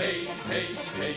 hey, hey, hey,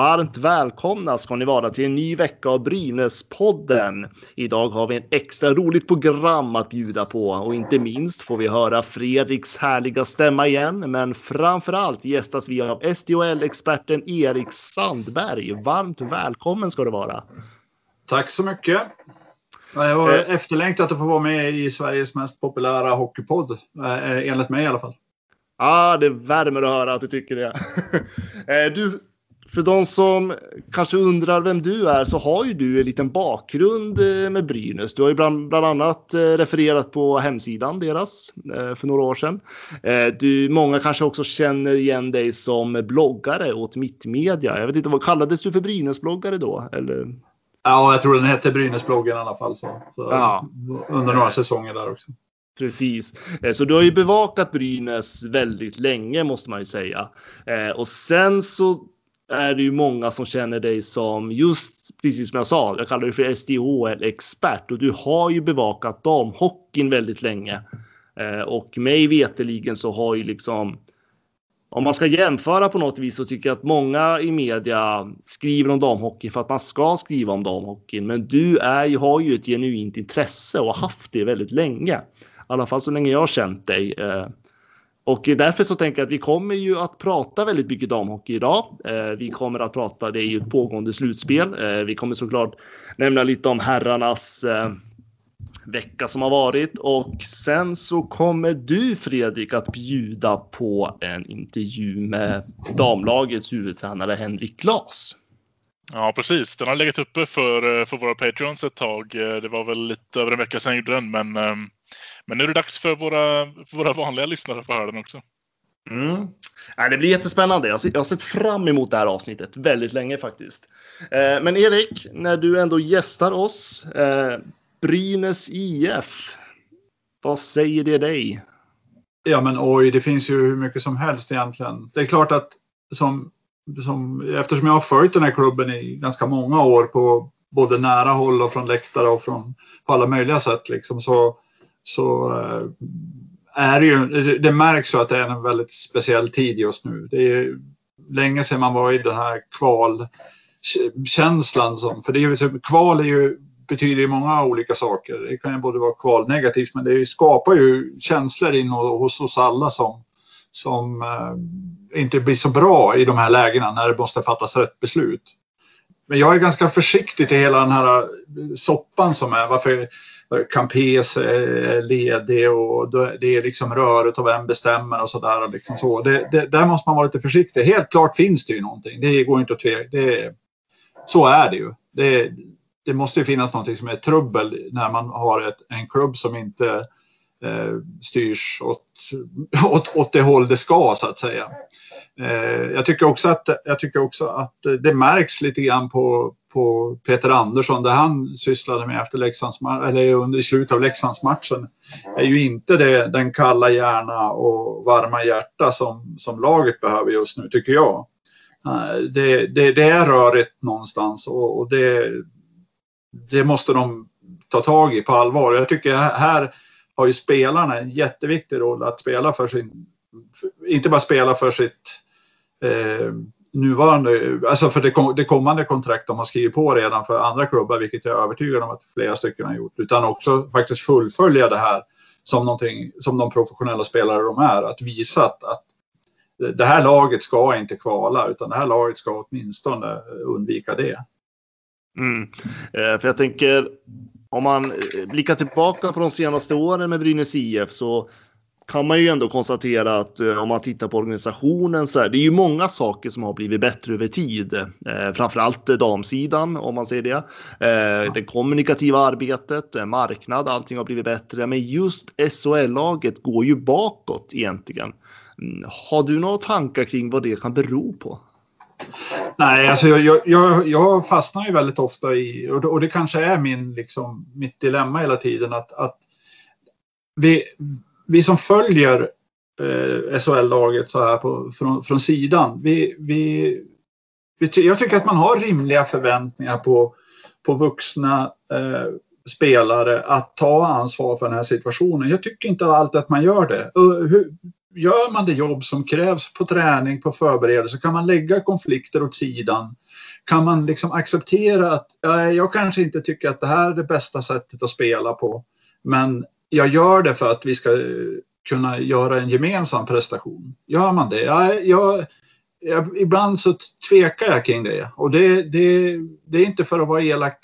Varmt välkomna ska ni vara till en ny vecka av Brynäspodden. Idag har vi en extra roligt program att bjuda på och inte minst får vi höra Fredriks härliga stämma igen. Men framför allt gästas vi av SDHL-experten Erik Sandberg. Varmt välkommen ska du vara. Tack så mycket. Jag har Eh. efterlängtat att få vara med i Sveriges mest populära hockeypodd. eh, Enligt mig i alla fall. Ja, ah, det värmer att höra att du tycker det. Eh, du, för de som kanske undrar vem du är så har ju du en liten bakgrund eh, med Brynäs. Du har ju bland, bland annat eh, refererat på hemsidan deras eh, för några år sedan. Du, många kanske också känner igen dig som bloggare åt Mittmedia. Jag vet inte, vad kallades du för Brynäsbloggare då? Eller? Ja, jag tror den hette Brynäsbloggen i alla fall. Så, så Ja. Under några säsonger där också. Precis. Så du har ju bevakat Brynäs väldigt länge måste man ju säga. Och sen så är det ju många som känner dig som just precis som jag sa, jag kallar dig för SDHL-expert och du har ju bevakat damhockeyn väldigt länge. Eh, och mig veteligen så har ju liksom om man ska jämföra på något vis så tycker jag att många i media skriver om damhockey för att man ska skriva om damhockeyn. Men du är, har ju ett genuint intresse och har haft det väldigt länge. I alla fall så länge jag har känt dig. Eh, och därför så tänker jag att vi kommer ju att prata väldigt mycket damhockey idag. Eh, vi kommer att prata, det är ju ett pågående slutspel. Eh, vi kommer såklart nämna lite om herrarnas eh, vecka som har varit och sen så kommer du Fredrik att bjuda på en intervju med damlagets huvudtränare Henrik Glas. Ja, precis. Den har legat uppe för, för våra Patreons ett tag. Det var väl lite över en vecka sedan jag gjorde den, men, ehm, men nu är det dags för våra, för våra vanliga lyssnare att få höra den också. Mm. Ja, det blir jättespännande. Jag har, jag har sett fram emot det här avsnittet väldigt länge faktiskt. Eh, men Erik, när du ändå gästar oss, eh, Brynäs IF. Vad säger det dig? Ja men oj, det finns ju hur mycket som helst egentligen. Det är klart att som, som, eftersom jag har följt den här klubben i ganska många år på både nära håll och från läktare och från, på alla möjliga sätt liksom, så, så eh, är det ju, det, märks ju att det är en väldigt speciell tid just nu. Det är länge sedan man var i den här kvalkänslan. Som, för det är ju, kval är ju, betyder ju många olika saker. Det kan ju både vara kvalnegativt, men det skapar ju känslor in hos oss alla som, som eh, inte blir så bra i de här lägena när det måste fattas rätt beslut. Men jag är ganska försiktig till hela den här soppan som är. Varför Campes är ledig och det är liksom röret och vem bestämmer och sådär. Liksom så. Det, det, där måste man vara lite försiktig. Helt klart finns det ju någonting. Det går inte att tveka. Det, så är det ju. Det, det måste ju finnas någonting som är trubbel när man har ett, en klubb som inte eh, styrs åt, åt, åt det håll det ska så att säga. Eh, jag, tycker också att, jag tycker också att det märks lite grann på, på Peter Andersson det han sysslade med efter Leksands, eller under slutet av Leksandsmatchen är ju inte det, den kalla hjärna och varma hjärta som, som laget behöver just nu tycker jag. Eh, Det, det, det är rörigt någonstans och, och det, det måste de ta tag i på allvar. Jag tycker här har ju spelarna en jätteviktig roll att spela för sin, för- inte bara spela för sitt eh, nuvarande, alltså för det, kom- det kommande kontrakt de har skrivit på redan för andra klubbar, vilket jag är övertygad om att flera stycken har gjort, utan också faktiskt fullfölja det här som någonting som de professionella spelare de är, att visa att, att det här laget ska inte kvala utan det här laget ska åtminstone undvika det. Mm. Eh, för jag tänker om man eh, blickar tillbaka på de senaste åren med Brynäs IF så kan man ju ändå konstatera att eh, om man tittar på organisationen så är det ju många saker som har blivit bättre över tid. Eh, framförallt damsidan om man säger det. Eh, det kommunikativa arbetet, eh, marknad, allting har blivit bättre. Men just SHL-laget går ju bakåt egentligen. Mm, har du några tankar kring vad det kan bero på? Nej, alltså jag, jag, jag fastnar ju väldigt ofta i, och det, och det kanske är min, liksom, mitt dilemma hela tiden, att, att vi, vi som följer eh, SHL-laget så här på, från, från sidan, vi, vi, vi, jag tycker att man har rimliga förväntningar på, på vuxna eh, spelare att ta ansvar för den här situationen. Jag tycker inte alltid att man gör det. Hur, gör man det jobb som krävs på träning, på förberedelse, kan man lägga konflikter åt sidan. Kan man liksom acceptera att jag kanske inte tycker att det här är det bästa sättet att spela på, men jag gör det för att vi ska eh, kunna göra en gemensam prestation. Gör man det? Jag, jag, jag, ibland så tvekar jag kring det och det, det, det är inte för att vara elak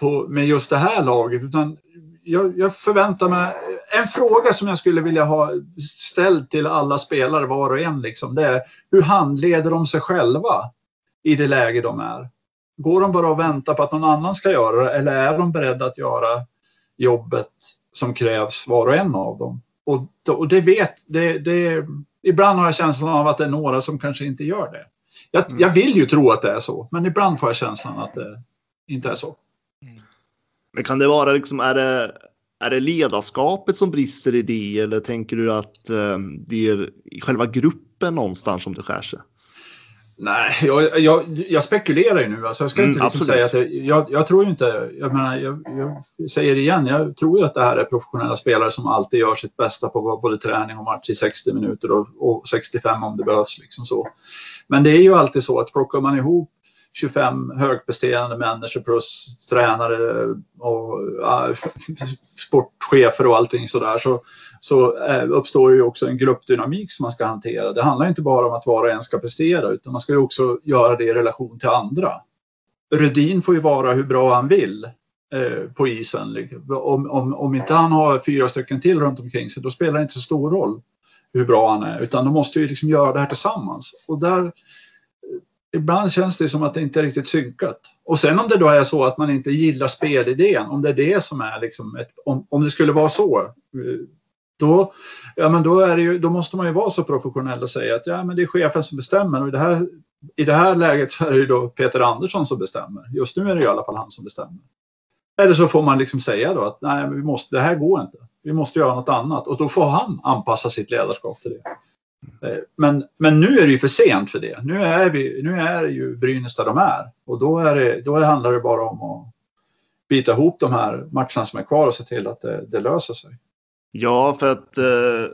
på, med just det här laget utan jag, jag, förväntar mig en fråga som jag skulle vilja ha ställt till alla spelare var och en. Liksom, det är hur handleder de sig själva i det läge de är? Går de bara och väntar på att någon annan ska göra det eller är de beredda att göra jobbet som krävs var och en av dem? Och, och det vet, det, det, ibland har jag känslan av att det är några som kanske inte gör det. Jag, mm. jag vill ju tro att det är så, men ibland får jag känslan att det inte är så. Mm. Men kan det vara liksom, är det, är det ledarskapet som brister i det eller tänker du att eh, det är själva gruppen någonstans som det skär sig? Nej, jag, jag, jag, spekulerar ju nu. Alltså jag ska mm, inte liksom säga att jag, jag, jag, tror ju inte, jag menar, jag, säger det igen, jag tror ju att det här är professionella spelare som alltid gör sitt bästa på både träning och match i 60 minuter och, och 65 om det behövs. Liksom så. Men det är ju alltid så att plockar man ihop 25 högpresterande människor plus tränare och uh, sportchefer och allting sådär så, så äh, uppstår ju också en gruppdynamik som man ska hantera. Det handlar inte bara om att var och en ska prestera utan man ska ju också göra det i relation till andra. Rudin får ju vara hur bra han vill äh, på isen. Om, om, om inte han har fyra stycken till runt omkring sig då spelar det inte så stor roll hur bra han är utan de måste ju liksom göra det här tillsammans. Och där ibland känns det som att det inte är riktigt synkat. Och sen om det då är så att man inte gillar spelidén, om det är det som är liksom ett, om, om det skulle vara så. Eh, då, ja, men då, är ju, då måste man ju vara så professionell och säga att ja, men det är chefen som bestämmer. Och i, det här, I det här läget så är det ju då Peter Andersson som bestämmer. Just nu är det i alla fall han som bestämmer. Eller så får man liksom säga då att nej, vi måste, det här går inte. Vi måste göra något annat och då får han anpassa sitt ledarskap till det. Eh, men, men nu är det ju för sent för det. Nu är, vi, nu är ju Brynäs där de är och då, är det, då handlar det bara om att bita ihop de här matcherna som är kvar och se till att det, det löser sig. Ja, för att eh,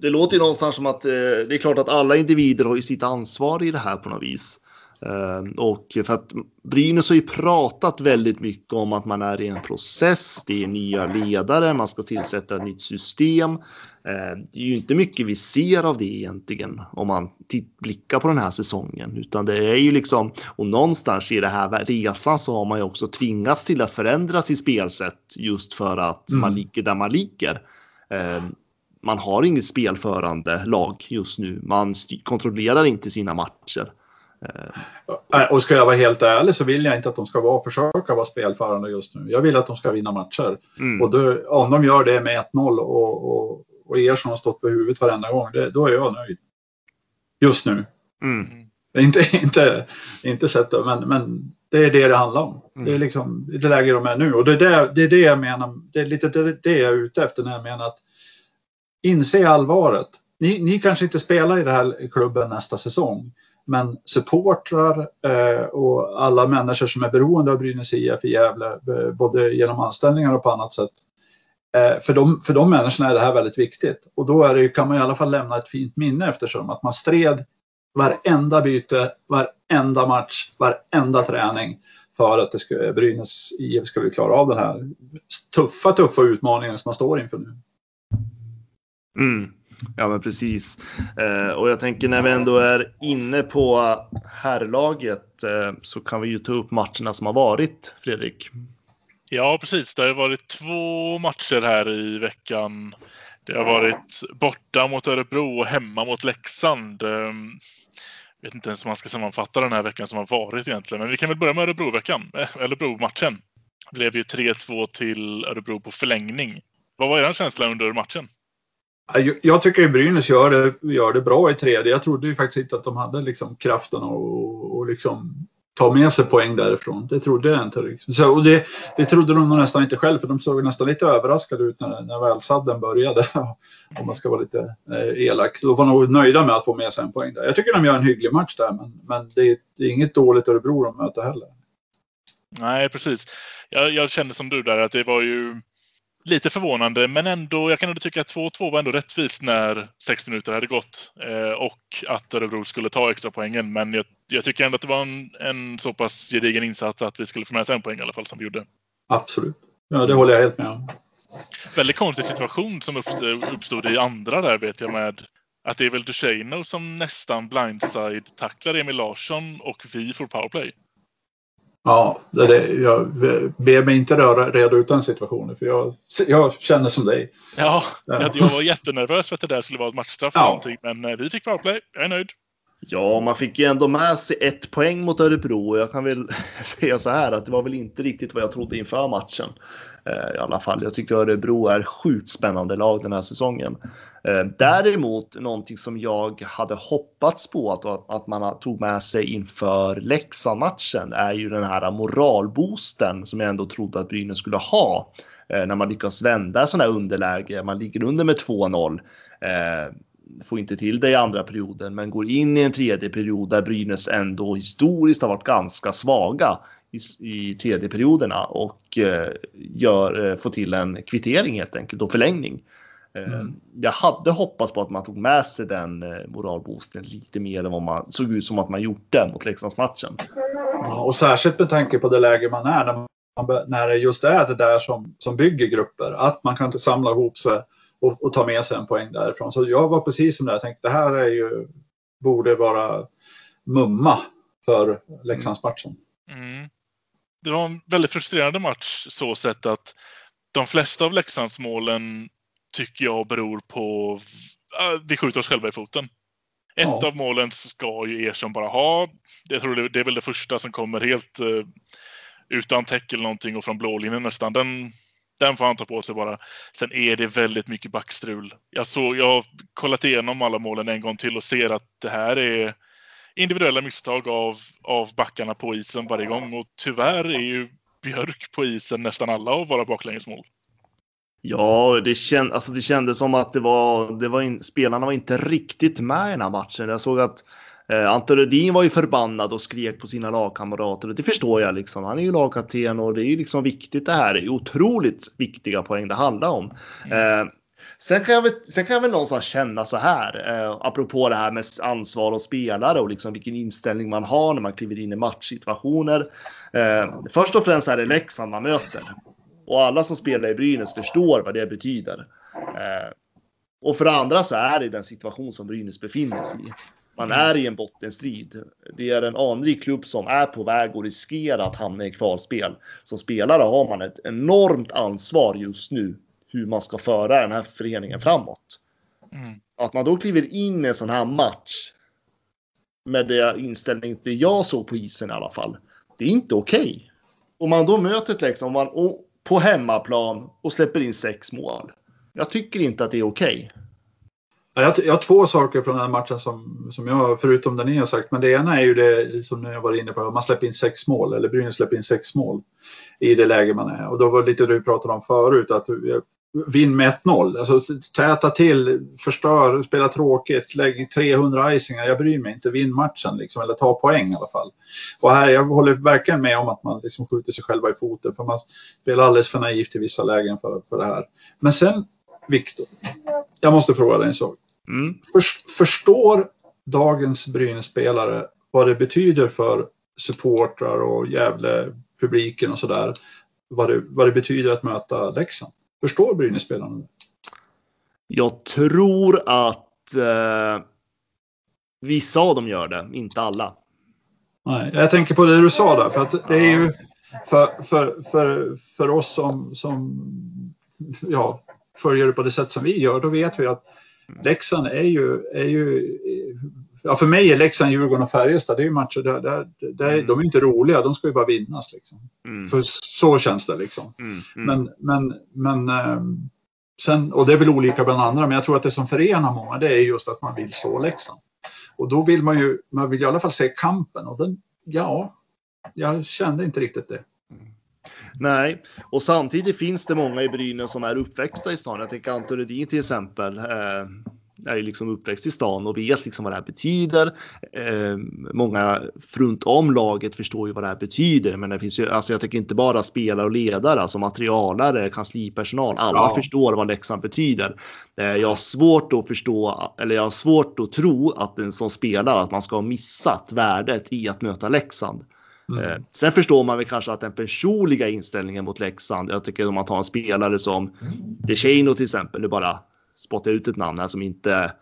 det låter ju någonstans som att eh, det är klart att alla individer har ju sitt ansvar i det här på något vis. Ehm, och för att Brynäs har ju pratat väldigt mycket om att man är i en process. Det är nya ledare, man ska tillsätta ett nytt system. Ehm, det är ju inte mycket vi ser av det egentligen om man blickar på den här säsongen, utan det är ju liksom och någonstans i det här resan så har man ju också tvingats till att förändra sitt spelsätt just för att mm. man ligger där man ligger. Ehm, man har inget spelförande lag just nu. Man kontrollerar inte sina matcher. Eh, och ska jag vara helt ärlig så vill jag inte att de ska vara, försöka vara spelförande just nu. Jag vill att de ska vinna matcher. Mm. Och då, om de gör det med 1-0 och, och, och, er som har stått på huvudet varenda gång, det, då är jag nöjd. Just nu. Mm. Inte, inte, inte sett men, men det är det det handlar om. Mm. Det är liksom det läge de är nu. Och det är det, det, är det jag menar, det är lite det, det jag är ute efter när jag menar att inse allvaret. Ni, ni kanske inte spelar i den här klubben nästa säsong. Men supportrar eh, och alla människor som är beroende av Brynäs IF i Gävle, eh, både genom anställningar och på annat sätt. Eh, för, de, för de människorna är det här väldigt viktigt. Och då är det, kan man i alla fall lämna ett fint minne eftersom att man stred varenda byte, varenda match, varenda träning för att det skulle, Brynäs IF skulle klara av den här tuffa, tuffa utmaningen som man står inför nu. Mm. Ja, men precis. Eh, och jag tänker när vi ändå är inne på herrlaget eh, så kan vi ju ta upp matcherna som har varit, Fredrik. Ja, precis. Det har varit två matcher här i veckan. Det har varit borta mot Örebro och hemma mot Leksand. Jag vet inte ens hur man ska sammanfatta den här veckan som har varit egentligen. Men vi kan väl börja med Örebro-veckan. Eh, Örebro-matchen. Det blev ju 3-2 till Örebro på förlängning. Vad var er känsla under matchen? Jag, tycker ju Brynäs gör det, gör det bra i tredje. Jag trodde ju faktiskt inte att de hade liksom kraften och, och liksom ta med sig poäng därifrån. Det trodde jag inte. Liksom. Så, och det, det trodde de nog nästan inte själv för de såg nästan lite överraskade ut när, när välsadden började. Om man ska vara lite eh, elak. De var nog nöjda med att få med sig en poäng där. Jag tycker de gör en hygglig match där men, men det, det är inget dåligt Örebro de möter heller. Nej, precis. Jag, jag kände som du där att det var ju lite förvånande, men ändå, jag kan ändå tycka att 2-2 var ändå rättvist när 60 minuter hade gått eh, och att Örebro skulle ta extra poängen. Men jag, jag, tycker ändå att det var en, en så pass gedigen insats att vi skulle få med oss en poäng i alla fall som vi gjorde. Absolut. Ja, det håller jag helt med om. Väldigt konstig situation som uppstod, i andra där vet jag med att det är väl Ducheno som nästan blindside tacklar Emil Larsson och vi får powerplay. Ja, det det. jag ber mig inte röra, reda ut den situationen för jag, jag känner som dig. Ja, ja. jag var jättenervös för att det där skulle vara ett matchstraff ja. någonting, men eh, vi fick powerplay. Jag är nöjd. Ja, man fick ju ändå med sig ett poäng mot Örebro. och Jag kan väl säga så här att det var väl inte riktigt vad jag trodde inför matchen. Eh, I alla fall. Jag tycker Örebro är sjukt spännande lag den här säsongen. Eh, däremot någonting som jag hade hoppats på att, att man tog med sig inför Leksand-matchen är ju den här moralboosten som jag ändå trodde att Brynäs skulle ha eh, när man lyckas vända sådana här underläge. Man ligger under med 2-0 får inte till det i andra perioden, men går in i en tredje period där Brynäs ändå historiskt har varit ganska svaga i, i tredje perioderna och eh, gör, eh, får till en kvittering helt enkelt och förlängning. Eh, mm. Jag hade hoppats på att man tog med sig den moralboosten lite mer än vad man såg ut som att man gjort det mot Leksandsmatchen. Ja, och särskilt med tanke på det läge man är när, man, när det just är det där som, som bygger grupper. Att man kan samla ihop sig och, och ta med sig en poäng därifrån. Så jag var precis som det. Jag tänkte det här är ju, borde vara mumma för Leksandsmatchen. Mm det var en väldigt frustrerande match så sett att de flesta av Leksandsmålen tycker jag beror på att vi skjuter oss själva i foten. Ett ja. av målen ska ju Ersson bara ha. Jag tror det är väl det första som kommer helt uh, utan täck eller någonting och från blålinjen nästan. Den, den får han ta på sig bara. Sen är det väldigt mycket backstrul. Jag, såg, jag har kollat igenom alla målen en gång till och ser att det här är individuella misstag av, av backarna på isen varje gång och tyvärr är ju Björk på isen nästan alla av våra baklängesmål. Ja, det, känd, alltså det kändes som att det var, det var in, spelarna var inte riktigt med i den här matchen. Jag såg att eh, Ante Rödin var ju förbannad och skrek på sina lagkamrater. Det förstår jag liksom. Han är ju lagkapten och det är ju liksom viktigt det här. Det är otroligt viktiga poäng det handlar om. Mm. Eh, Sen kan, jag väl, sen kan jag väl någonstans känna så här, eh, apropå det här med ansvar och spelare och liksom vilken inställning man har när man kliver in i matchsituationer. Eh, först och främst är det Leksand man möter. Och alla som spelar i Brynäs förstår vad det betyder. Eh, och för det andra så är det den situation som Brynäs befinner sig i. Man är i en bottenstrid. Det är en anrik klubb som är på väg och riskerar att hamna i kvalspel. Som spelare har man ett enormt ansvar just nu hur man ska föra den här föreningen framåt. Mm. Att man då kliver in i en sån här match med det inställning det jag såg på isen i alla fall. Det är inte okej. Okay. Om man då möter ett liksom man, på hemmaplan och släpper in sex mål. Jag tycker inte att det är okej. Okay. Jag, jag har två saker från den här matchen som, som jag, förutom det ni har sagt, men det ena är ju det som ni har varit inne på, man släpper in sex mål, eller Brynäs släpper in sex mål i det läge man är. Och då var det lite det du pratade om förut, att eh, vinn med 1-0. Alltså täta till, förstör, spela tråkigt, lägg 300 icingar. Jag bryr mig inte, vinn matchen liksom, eller ta poäng i alla fall. Och här, jag håller verkligen med om att man liksom skjuter sig själva i foten för man spelar alldeles för naivt i vissa lägen för, för det här. Men sen, Viktor, jag måste fråga dig en sak. Mm. förstår dagens Brynäs-spelare vad det betyder för supportrar och jävla publiken och sådär? Vad det, vad det betyder att möta Leksand? Förstår Brynäs-spelarna det? Jag tror att eh, vissa av dem gör det, inte alla. Nej, jag tänker på det du sa där, för att det är ju för, för, för, för oss som, som ja, följer det på det sätt som vi gör, då vet vi att Leksand är ju, är ju ja, för mig är Leksand, Djurgården och Färjestad, det är ju matcher där, där, där mm. de är inte roliga, de ska ju bara vinnas. Liksom. Mm. För så känns det liksom. Mm. mm. Men, men, men ähm, sen, och det är väl olika bland andra, men jag tror att det som förenar många det är just att man vill slå Leksand. Och då vill man ju, man vill i alla fall se kampen och den, ja, jag kände inte riktigt det. Nej, och samtidigt finns det många i Brynäs som är uppväxta i stan. Jag tänker Anton Rudin till exempel. Eh, är ju liksom uppväxt i stan och vet liksom vad det här betyder. Eh, många runt om laget förstår ju vad det här betyder. Men det finns ju, alltså jag tänker inte bara spelare och ledare, alltså materialare, kanslipersonal. Alla ja. förstår vad Leksand betyder. Eh, jag har svårt att förstå, eller jag har svårt att tro att en som spelar, att man ska ha missat värdet i att möta Leksand. Mm. Eh, sen förstår man väl kanske att den personliga inställningen mot Leksand, jag tycker om man tar en spelare som mm. DeShano till exempel, nu bara spotta ut ett namn här som inte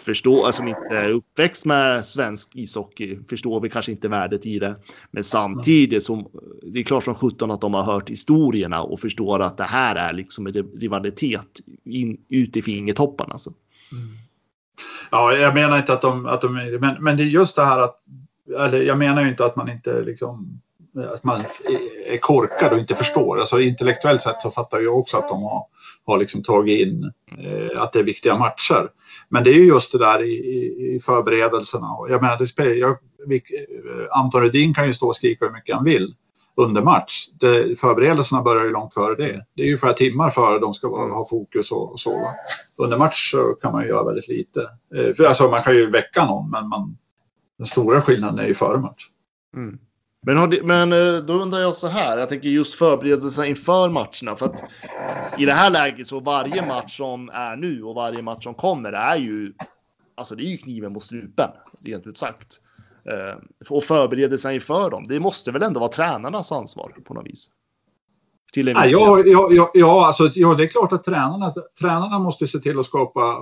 förstår, som inte är uppväxt med svensk ishockey, förstår vi kanske inte värdet i det. Men samtidigt som det är klart som 17 att de har hört historierna och förstår att det här är liksom en rivalitet in, ut i fingertopparna. Alltså. Mm. Ja, jag menar inte att de, att de men, men det är just det här att, eller jag menar ju inte att man inte liksom att man är korkad och inte förstår. Alltså intellektuellt sett så fattar jag också att de har, har liksom tagit in eh, att det är viktiga matcher. Men det är ju just det där i, i, i förberedelserna. Jag menar, det spelar, jag, eh, Anton Rudin kan ju stå och skrika hur mycket han vill under match. Det, förberedelserna börjar ju långt före det. Det är ju flera timmar före de ska ha fokus och, och sova. Under match så kan man ju göra väldigt lite. Eh, alltså man kan ju väcka någon men man, den stora skillnaden är ju före match. Mm. Men, det, men eh, då undrar jag så här, jag tänker just förberedelserna inför matcherna. För att i det här läget så varje match som är nu och varje match som kommer är ju, alltså det är ju kniven mot strupen, rent ut sagt. Eh, och förberedelserna inför dem, det måste väl ändå vara tränarnas ansvar på något vis? Till ja, ja, ja, ja, alltså, ja, det är klart att tränarna, tränarna måste se till att skapa,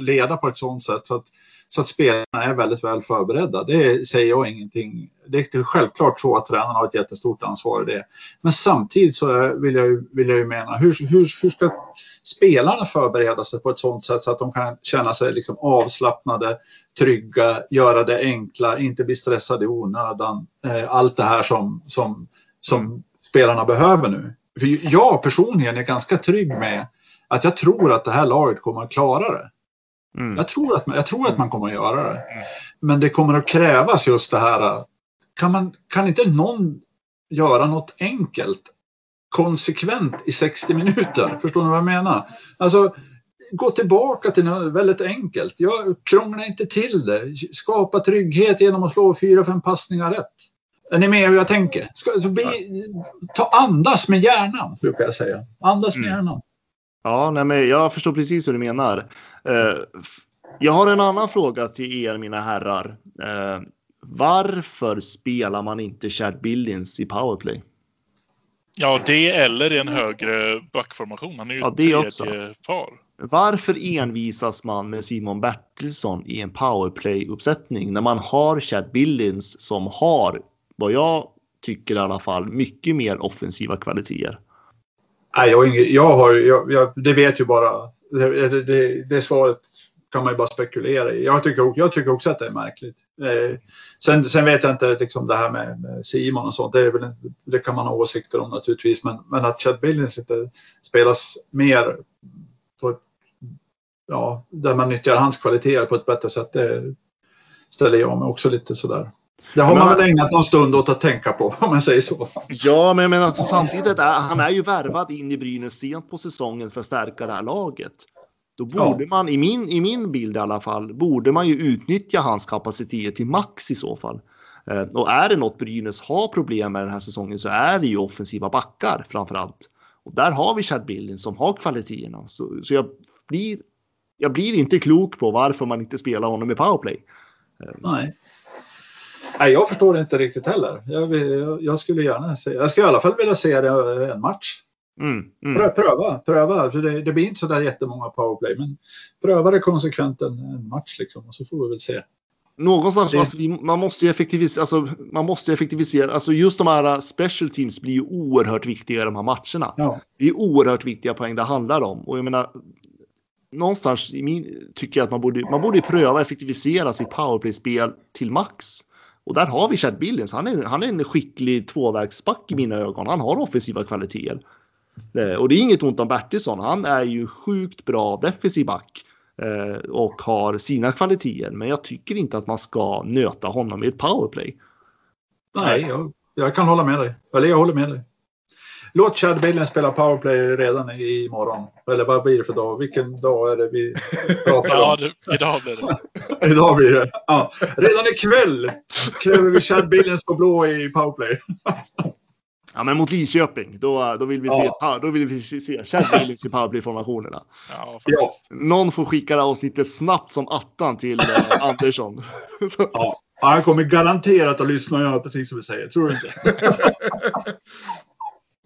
leda på ett sådant sätt så att så att spelarna är väldigt väl förberedda. Det säger jag ingenting. Det är självklart så att tränarna har ett jättestort ansvar i det. Men samtidigt så vill jag ju, vill jag ju mena, hur, hur, hur ska spelarna förbereda sig på ett sådant sätt så att de kan känna sig liksom avslappnade, trygga, göra det enkla, inte bli stressade i onödan. Eh, allt det här som, som, som spelarna behöver nu. För jag personligen är ganska trygg med att jag tror att det här laget kommer att klara det. Mm. Jag, tror att, jag tror att man kommer att göra det. Mm. Men det kommer att krävas just det här. Kan, man, kan inte någon göra något enkelt konsekvent i 60 minuter? Förstår ni vad jag menar? Alltså, gå tillbaka till något väldigt enkelt. Jag krånglar inte till det. Skapa trygghet genom att slå fyra, fem passningar rätt. Är ni med hur jag tänker? Ska, bli, ta andas med hjärnan, brukar jag säga. Andas med mm. hjärnan. Ja, nej, men jag förstår precis vad du menar. Uh, jag har en annan fråga till er mina herrar. Uh, varför spelar man inte Chad Billings i powerplay? Ja, det eller i en högre backformation. Han är ju ja, det också. par. Varför envisas man med Simon Bertilsson i en powerplay-uppsättning när man har Chad Billings som har, vad jag tycker i alla fall, mycket mer offensiva kvaliteter? Nej, jag, har jag har, jag, jag, det vet ju bara, det, det, det svaret kan man ju bara spekulera i. Jag tycker, jag tycker också att det är märkligt. Eh, sen, sen, vet jag inte liksom det här med, med Simon och sånt. Det, är väl, det kan man ha åsikter om naturligtvis. Men, men att Chad Billings inte spelas mer på ett, ja, där man nyttjar hans kvaliteter på ett bättre sätt. Det ställer jag mig också lite sådär. Det har man väl ägnat någon stund åt att tänka på om man säger så. Ja, men jag menar samtidigt är han är ju värvad in i Brynäs sent på säsongen för att stärka det här laget. Då borde ja. man, i min, i min bild i alla fall, borde man ju utnyttja hans kapacitet till max i så fall. Eh, och är det något Brynäs har problem med den här säsongen så är det ju offensiva backar framför allt. Och där har vi Chad Billin som har kvaliteterna. Så, så jag, blir, jag blir inte klok på varför man inte spelar honom i powerplay. Eh, Nej. Nej, jag förstår det inte riktigt heller. Jag, jag, jag, skulle gärna se, jag skulle i alla fall vilja se det en match. Mm, mm. Pröva, pröva. För det, det, blir inte så där jättemånga powerplay, men pröva det konsekvent en, en match liksom och så får vi väl se. Någonstans, det... alltså, vi, man måste ju effektivisera, alltså, man måste effektivisera, alltså just de här special teams blir ju oerhört viktiga i de här matcherna. Ja. Det är oerhört viktiga poäng det handlar om och jag menar, någonstans i min, tycker jag att man borde, man borde pröva effektivisera sitt powerplay-spel till max. Och där har vi Chad Billings. Han är, han är en skicklig tvåvägsback i mina ögon. Han har offensiva kvaliteter. Eh, och det är inget ont om Bertilsson. Han är ju sjukt bra defensiv back eh, och har sina kvaliteter. Men jag tycker inte att man ska nöta honom i ett powerplay. Nej, jag, jag kan hålla med dig. Eller jag håller med dig. Låt Chad Billen spela powerplay redan imorgon. Eller vad blir det för dag? Vilken dag är det vi pratar om? Ja, det, idag blir det. Idag blir det. Ja. Redan ikväll kräver vi Chad Billens på blå i powerplay. Ja, men mot Lidköping, då, då vill vi se, Ja. då vill vi se Chad Billings i powerplay-formationerna. Ja. Ja, Någon får skicka det avsnittet snabbt som attan till eh, Andersson. Så, ja. Han kommer garanterat att lyssna och göra precis som vi säger. Tror du inte?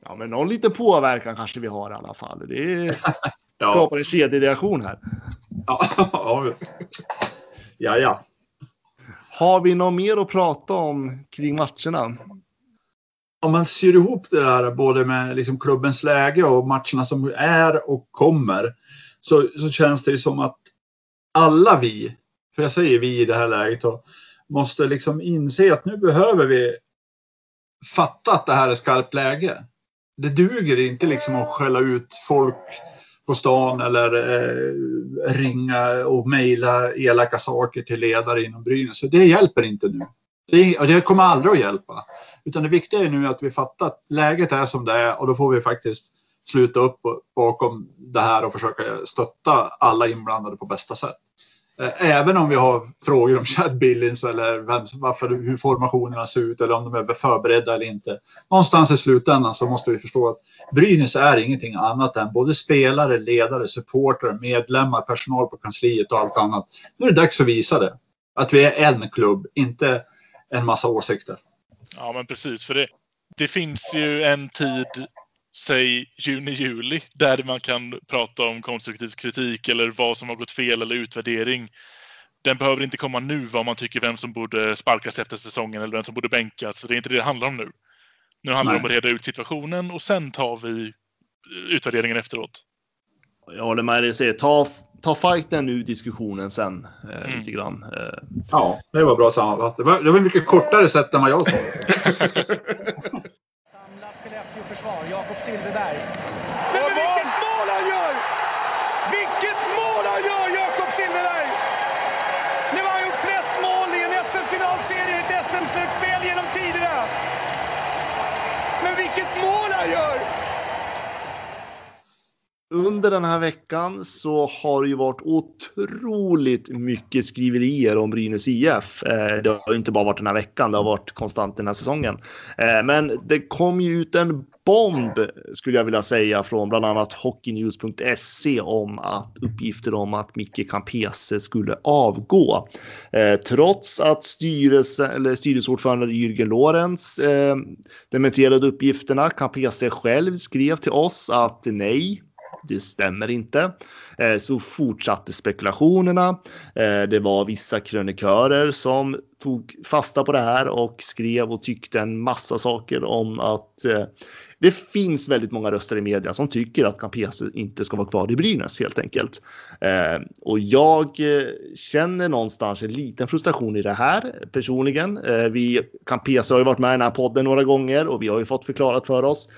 Ja, men någon liten påverkan kanske vi har i alla fall. Det skapar en kedjereaktion här. Ja, ja. ja, ja. Har vi något mer att prata om kring matcherna? Om man syr ihop det där både med liksom klubbens läge och matcherna som är och kommer så, så känns det ju som att alla vi, för jag säger vi i det här läget, då, måste liksom inse att nu behöver vi fatta att det här är skarpt läge. Det duger inte liksom att skälla ut folk på stan eller eh, ringa och mejla elaka saker till ledare inom Brynäs. Så det hjälper inte nu. Det, och det kommer aldrig att hjälpa. Utan det viktiga är nu att vi fattar att läget är som det är och då får vi faktiskt sluta upp bakom det här och försöka stötta alla inblandade på bästa sätt. Eh, även om vi har frågor om Chad Billings eller vem, varför, hur formationerna ser ut eller om de är förberedda eller inte. Någonstans i slutändan så måste vi förstå att Brynäs är ingenting annat än både spelare, ledare, supportrar, medlemmar, personal på kansliet och allt annat. Nu är det dags att visa det. Att vi är en klubb, inte en massa åsikter. Ja, men precis. För det, det finns ju en tid, säg juni-juli, där man kan prata om konstruktiv kritik eller vad som har gått fel eller utvärdering. Den behöver inte komma nu vad man tycker vem som borde sparkas efter säsongen eller vem som borde bänkas. Det är inte det det handlar om nu. Nu handlar det om att reda ut situationen och sen tar vi utvärderingen efteråt. Jag håller med dig. säger, Ta, ta fighten nu, diskussionen sen. Eh, Mm. Lite grann. Eh, Ja, det var bra sammanfattat. Det var, det var mycket kortare sätt än vad jag sa. Skellefteå-försvar, Jakob Silfverberg. Nej, men vilket mål han gör! Vilket mål han gör, Jakob Silfverberg! Nu har han gjort flest mål i en SM-finalserie i ett SM-slutspel genom tiderna. Men vilket mål han gör! Under den här veckan så har det ju varit otroligt mycket skriverier om Brynäs IF. Eh, det har inte bara varit den här veckan, det har varit konstant den här säsongen. Eh, men det kom ju ut en bomb skulle jag vilja säga från bland annat hockeynews.se om att uppgifter om att Micke Campese skulle avgå. Eh, Trots att styrelse, eller styrelseordförande Jürgen Lorenz eh, dementerade uppgifterna. Campese själv skrev till oss att nej, det stämmer inte. Eh, så fortsatte spekulationerna. Eh, det var vissa krönikörer som tog fasta på det här och skrev och tyckte en massa saker om att eh, det finns väldigt många röster i media som tycker att Campese inte ska vara kvar i Brynäs helt enkelt. Och jag känner någonstans en liten frustration i det här personligen. Vi, Campese har ju varit med i den här podden några gånger och vi har ju fått förklarat för oss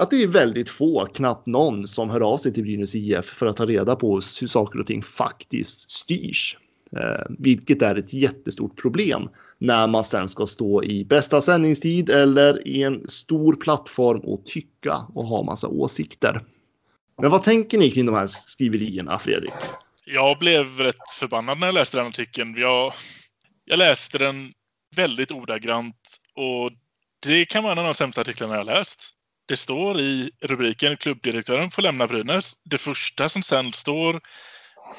att det är väldigt få, knappt någon, som hör av sig till Brynäs IF för att ta reda på hur saker och ting faktiskt styrs. Eh, vilket är ett jättestort problem när man sen ska stå i bästa sändningstid eller i en stor plattform och tycka och ha massa åsikter. Men vad tänker ni kring de här skriverierna, Fredrik? Jag blev rätt förbannad när jag läste den artikeln. Jag, jag läste den väldigt ordagrant och det kan vara en av de sämsta artiklarna jag läst. Det står i rubriken klubbdirektören får lämna Brynäs. Det första som sen står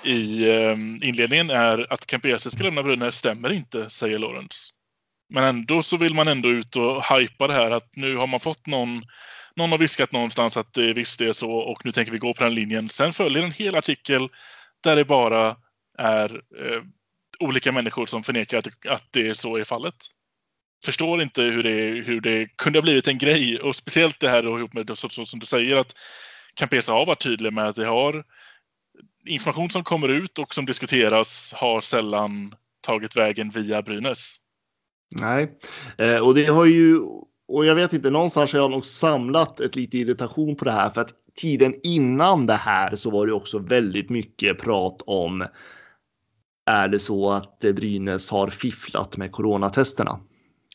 i ehm, inledningen är att Campese ska lämna Brynäs stämmer inte, säger Lorentz. Men ändå så vill man ändå ut och hajpa det här att nu har man fått någon någon har viskat någonstans att det visst är så och nu tänker vi gå på den linjen. Sen följer en hel artikel där det bara är eh, olika människor som förnekar att, att det är så är fallet. Förstår inte hur det, hur det kunde ha blivit en grej och speciellt det här då ihop med så, så som du säger att Campesa har varit tydlig med att det har information som kommer ut och som diskuteras har sällan tagit vägen via Brynäs. Nej, eh, och det har ju och jag vet inte, någonstans har jag nog samlat ett lite irritation på det här för att tiden innan det här så var det också väldigt mycket prat om är det så att Brynäs har fifflat med coronatesterna?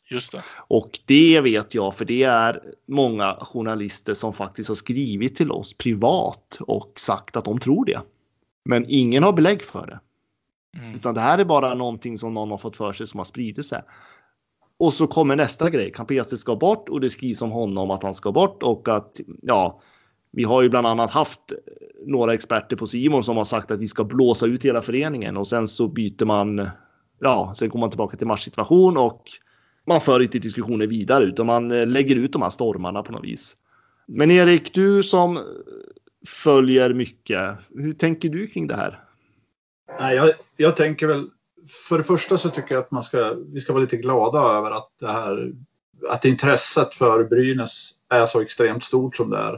Just det. Och det vet jag för det är många journalister som faktiskt har skrivit till oss privat och sagt att de tror det. Men ingen har belägg för det. Mm. Utan det här är bara någonting som någon har fått för sig som har spridit sig. Och så kommer nästa grej. Campese ska bort och det skrivs om honom att han ska bort och att ja, vi har ju bland annat haft några experter på Simon som har sagt att vi ska blåsa ut hela föreningen och sen så byter man. Ja, sen kommer man tillbaka till matchsituation och man för inte diskussioner vidare utan man eh, lägger ut de här stormarna på något vis. Men Erik, du som eh, följer mycket. Hur tänker du kring det här? Nej, jag, jag tänker väl för det första så tycker jag att man ska, vi ska vara lite glada över att det här att intresset för Brynäs är så extremt stort som det är.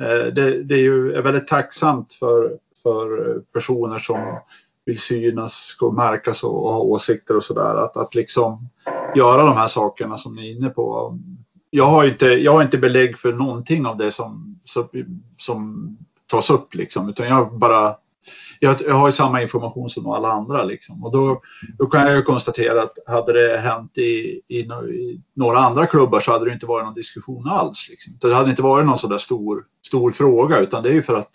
Eh, det, det är ju är väldigt tacksamt för, för personer som vill synas och märkas och ha åsikter och sådär. Att, att liksom göra de här sakerna som ni är inne på. Jag har inte, jag har inte belägg för någonting av det som, som, som tas upp liksom, utan jag bara jag, jag har ju samma information som alla andra liksom. Och då, då kan jag ju konstatera att hade det hänt i, i, i, några andra klubbar så hade det inte varit någon diskussion alls. Liksom. Det hade inte varit någon sådär stor, stor fråga utan det är ju för att,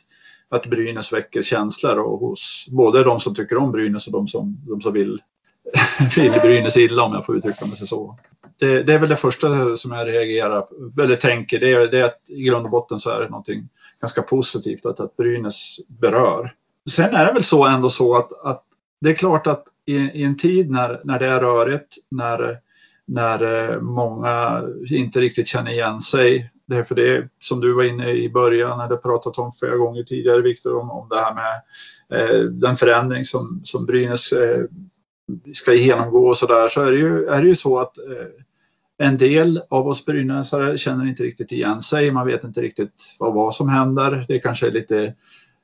att Brynäs väcker känslor och hos både de som tycker om Brynäs och de som, de som vill, vill Brynäs illa om jag får uttrycka mig så. Det, det, är väl det första som jag reagerar eller tänker. Det är, det är att i grund och botten så är det någonting ganska positivt att, att Brynäs berör. Sen är det väl så ändå så att, att det är klart att i, i, en tid när, när det är rörigt, när, när eh, många inte riktigt känner igen sig. Det är för det som du var inne i början, när du pratat om flera gånger tidigare Viktor, om, om det här med eh, den förändring som, som Brynäs eh, ska genomgå och så där, så är det ju, är det ju så att eh, en del av oss brynäsare känner inte riktigt igen sig. Man vet inte riktigt vad, vad som händer. Det kanske är lite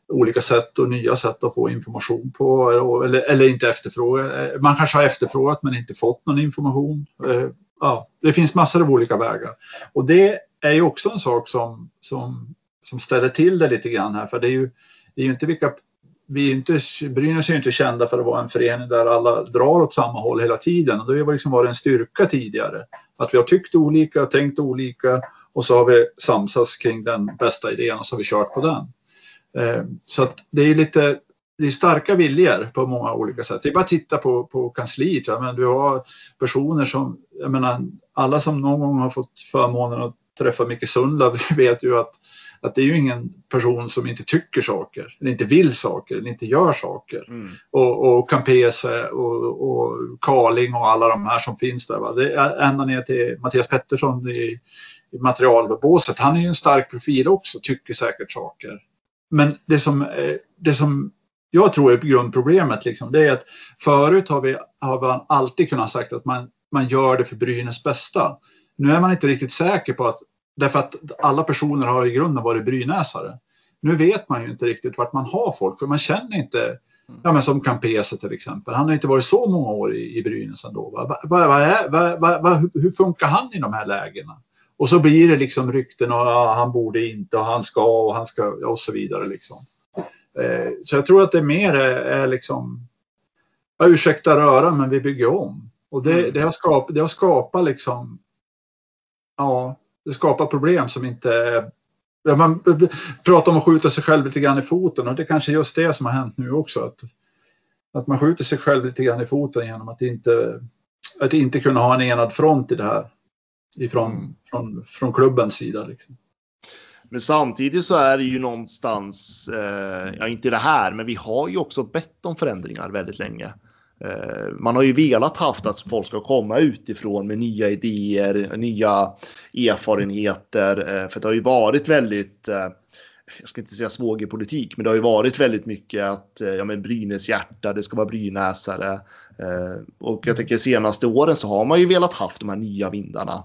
olika sätt och nya sätt att få information på eller, eller inte efterfråga. Eh, man kanske har efterfrågat men inte fått någon information. Eh, ja, det finns massor av olika vägar och det är ju också en sak som, som, som ställer till det lite grann här för det är ju, det är ju inte vilka vi är inte, Brynäs är ju inte kända för att vara en förening där alla drar åt samma håll hela tiden. Och det har liksom varit en styrka tidigare. Att vi har tyckt olika, tänkt olika och så har vi samsats kring den bästa idén och så har vi kört på den. Eh, så att det är lite det är starka viljor på många olika sätt. Det är bara att titta på, på kansliet. Men du har personer som, jag menar, alla som någon gång har fått förmånen att träffa Micke Sundlöv vet ju att, att det är ju ingen person som inte tycker saker, eller inte vill saker, eller inte gör saker. Mm. Och, och Campese och, och Karling och alla de här som finns där. Va? Det är ända ner till Mattias Pettersson i, i materialbåset. Han är ju en stark profil också, tycker säkert saker. Men det som, eh, det som jag tror är grundproblemet liksom, det är att förut har vi, har man alltid kunnat sagt att man, man gör det för Brynäs bästa. Nu är man inte riktigt säker på att, därför att alla personer har i grunden varit brynäsare. Nu vet man ju inte riktigt vart man har folk, för man känner inte, ja men som Campese till exempel, han har inte varit så många år i, i Brynäs ändå. Va? Va, va, hur funkar han i de här lägena? Och så blir det liksom rykten och ja, han borde inte och han ska och han ska och så vidare. Liksom. Eh, så jag tror att det mer är, är liksom, ja, ursäkta röra men vi bygger om. Och det, mm. det har skapat, det har skapat liksom, ja, det skapar problem som inte man pratar om att skjuta sig själv lite grann i foten och det är kanske just det som har hänt nu också. Att, att man skjuter sig själv lite grann i foten genom att inte, att inte kunna ha en enad front i det här ifrån mm. från, från klubbens sida. Liksom. Men samtidigt så är det ju någonstans, eh, ja inte det här, men vi har ju också bett om förändringar väldigt länge. Eh, man har ju velat haft att folk ska komma utifrån med nya idéer, nya erfarenheter. Eh, för det har ju varit väldigt eh, jag ska inte säga svågerpolitik, men det har ju varit väldigt mycket att ja, men Brynäs hjärta, det ska vara brynäsare. Och jag tänker senaste åren så har man ju velat haft de här nya vindarna.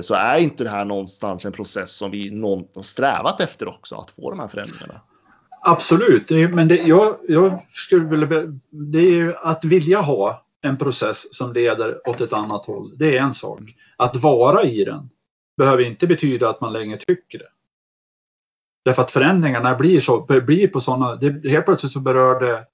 Så är inte det här någonstans en process som vi någon strävat efter också, att få de här förändringarna? Absolut, men det, jag, jag skulle vilja, det är ju att vilja ha en process som leder åt ett annat håll. Det är en sak. Att vara i den behöver inte betyda att man längre tycker det. Därför att förändringarna blir, så, blir på sådana, det, helt plötsligt så berör det,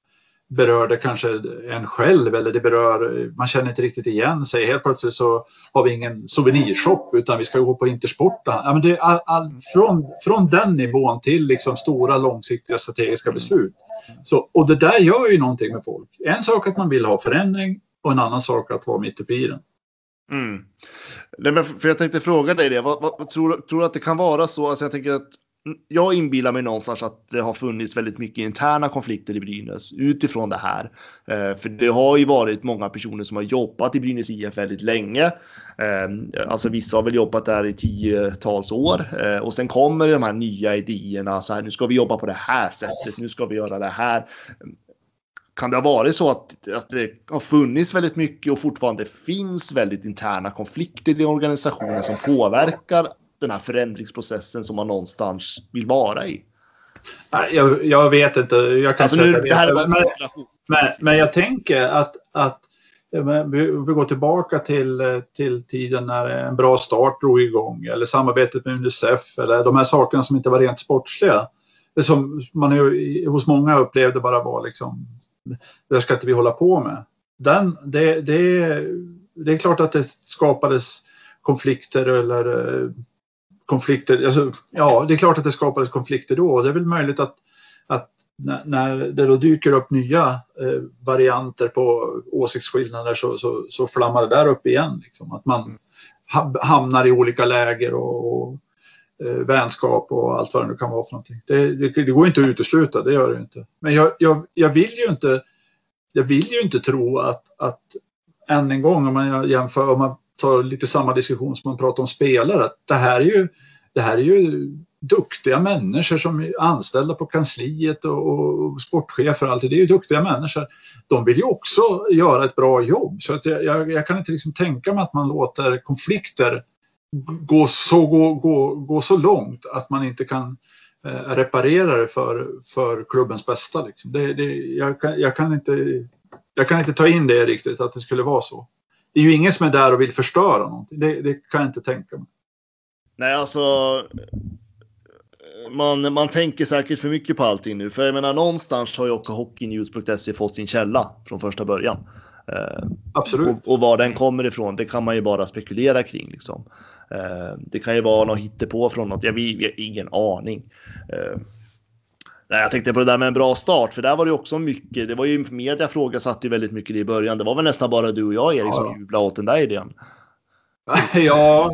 berör det kanske en själv eller det berör, man känner inte riktigt igen sig. Helt plötsligt så har vi ingen souvenirshop utan vi ska gå på Intersport. Ja, men det är all, all, från, från den nivån till liksom stora långsiktiga strategiska beslut. Så, och det där gör ju någonting med folk. En sak att man vill ha förändring och en annan sak att vara mitt uppe i den. Mm. Nej, men för jag tänkte fråga dig det. Vad, vad, tror, tror du att det kan vara så? Alltså jag tänker att jag inbillar mig någonstans att det har funnits väldigt mycket interna konflikter i Brynäs utifrån det här. Eh, för det har ju varit många personer som har jobbat i Brynäs IF väldigt länge. Ehm, alltså vissa har väl jobbat där i tiotals år eh, och sen kommer de här nya idéerna. Så här, nu ska vi jobba på det här sättet. Nu ska vi göra det här. Kan det ha varit så att, att det har funnits väldigt mycket och fortfarande finns väldigt interna konflikter i organisationen som påverkar den här förändringsprocessen som man någonstans vill vara i? Jag, jag vet inte. Jag kan alltså nu, det här men, men, men jag tänker att, att vi, vi går tillbaka till, till tiden när en bra start drog igång eller samarbetet med Unicef eller de här sakerna som inte var rent sportsliga. Som man ju, hos många upplevde bara var liksom, det ska inte vi hålla på med. Den, det, det, det är klart att det skapades konflikter eller konflikter. Alltså, ja, det är klart att det skapades konflikter då. Det är väl möjligt att, att när det då dyker upp nya eh, varianter på åsiktsskillnader så, så, så flammar det där upp igen. Liksom. Att man hamnar i olika läger och, och eh, vänskap och allt vad det nu kan vara för någonting. Det, det, det, går inte att utesluta, det gör det inte. Men jag, jag, jag, vill ju inte jag vill ju inte tro att, att än en gång om man jämför, om man tar lite samma diskussion som man pratar om spelare. Det här är ju, det här är ju duktiga människor som är anställda på kansliet och, och sportchefer och allt det. är ju duktiga människor. De vill ju också göra ett bra jobb så att jag, jag kan inte liksom tänka mig att man låter konflikter gå så, gå, gå, gå så långt att man inte kan eh, reparera det för, för klubbens bästa. Liksom. Det, det, jag, kan, jag, kan inte, jag kan inte ta in det riktigt att det skulle vara så det är ju ingen som är där och vill förstöra någonting. Det, det kan jag inte tänka mig. Nej, alltså. Man, man tänker säkert för mycket på allting nu. För jag menar någonstans har ju också hockeynews.se fått sin källa från första början. Eh, Absolut. Och, och var den kommer ifrån, det kan man ju bara spekulera kring. Liksom. Eh, det kan ju vara något hittepå från något, jag har ingen aning. Eh, Nej, jag tänkte på det där med en bra start, för där var det också mycket. Det var ju media frågasatte ju väldigt mycket i början. Det var väl nästan bara du och jag Erik som ja. jublade åt den där idén. ja,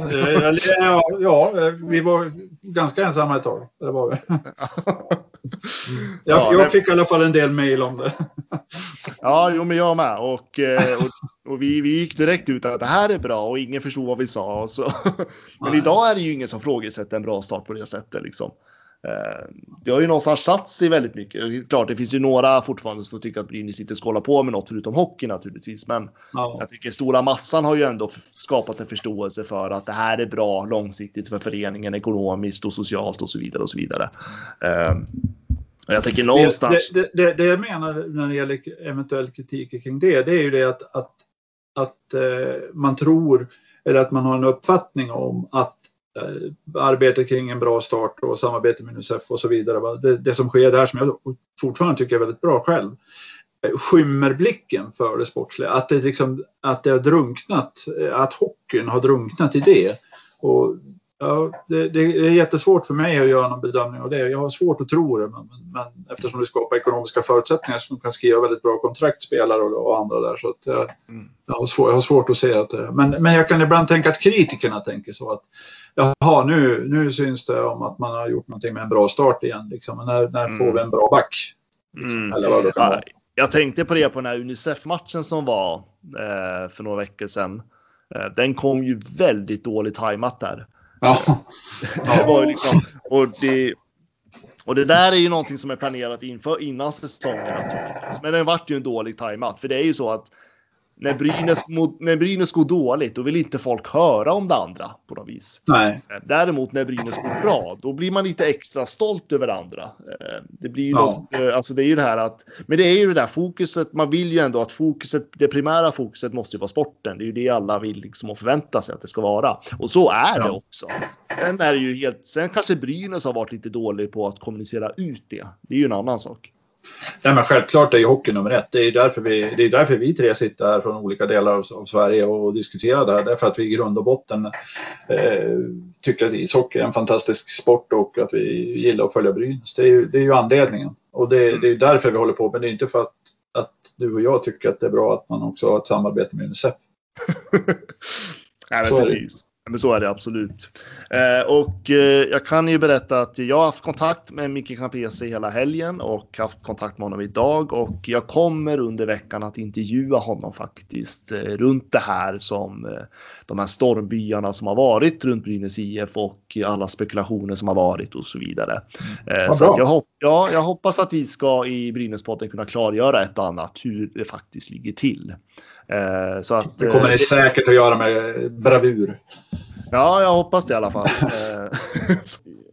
ja, ja, vi var ganska ensamma ett tag. Det var vi. Jag, jag fick i alla fall en del mejl om det. Ja, jo, men jag med. Och, eh, och, och, vi, vi gick direkt ut att det här är bra och ingen förstod vad vi sa. Så. Men idag är det ju ingen som frågasätter en bra start på det sättet. Liksom. Eh, det har ju någonstans satt sig väldigt mycket. Klart, det finns ju några fortfarande som tycker att Brynäs inte ska hålla på med något förutom hockey naturligtvis. Men ja. jag tycker stora massan har ju ändå skapat en förståelse för att det här är bra långsiktigt för föreningen ekonomiskt och socialt och så vidare och så vidare. Um, jag tänker någonstans. Det, det, det, det, jag menar när det gäller eventuell kritik kring det, det är ju det att, att, att eh, man tror eller att man har en uppfattning om att Eh, Arbetet kring en bra start och samarbete med Unicef och så vidare. Det, det, som sker där som jag fortfarande tycker är väldigt bra själv eh, skymmer blicken för det sportsliga. Att det, liksom, att det har drunknat, eh, att hockeyn har drunknat i det. Och, ja, det, det, är jättesvårt för mig att göra någon bedömning av det. Jag har svårt att tro det, men, men eftersom det skapar ekonomiska förutsättningar så de kan skriva väldigt bra kontrakt, spelare och, och andra där. Så att jag, mm. jag, har svår, jag har svårt att se att det, men, men jag kan ibland tänka att kritikerna tänker så att jaha, nu, nu syns det om att man har gjort någonting med en bra start igen. Liksom. Men när, när mm. får vi en bra back? Liksom, mm. Eller vad det ja, jag tänkte på det på den här Unicef-matchen som var eh, för några veckor sedan. Eh, den kom ju väldigt dåligt tajmat där. Ja. det var ju liksom, och, det, och det där är ju någonting som är planerat inför innan säsongen naturligtvis. Men den vart ju en dålig tajmat. För det är ju så att när Brynäs, när Brynäs går dåligt, då vill inte folk höra om det andra på något vis. Nej. Däremot när Brynäs går bra, då blir man lite extra stolt över det andra. Eh, det blir ju Ja. något, eh, alltså det är ju det här att, men det är ju det där fokuset, man vill ju ändå att fokuset, det primära fokuset måste ju vara sporten. Det är ju det alla vill liksom och förvänta sig att det ska vara. Och så är det Ja. också. Sen är det ju helt, sen kanske Brynäs har varit lite dålig på att kommunicera ut det. Det är ju en annan sak. Nej, men självklart är ju hockey nummer ett. Det är därför vi, det är därför vi tre sitter här från olika delar av, av Sverige och diskuterar det här. Därför att vi i grund och botten eh, tycker att ishockey är en fantastisk sport och att vi gillar att följa Brynäs. Det är ju, det är ju anledningen. Och det, det är därför vi håller på. Men det är inte för att, att du och jag tycker att det är bra att man också har ett samarbete med Unicef. Nej, men precis. Men så är det absolut. Eh, och eh, jag kan ju berätta att jag har haft kontakt med Micke Campese hela helgen och haft kontakt med honom idag och jag kommer under veckan att intervjua honom faktiskt eh, runt det här som eh, de här stormbyarna som har varit runt Brynäs IF och alla spekulationer som har varit och så vidare. Eh, Vad så jag, hop- ja, jag hoppas att vi ska i Brynäspodden kunna klargöra ett och annat hur det faktiskt ligger till. Eh, så att, Det kommer eh, ni säkert att göra med bravur. Ja, jag hoppas det i alla fall. Eh,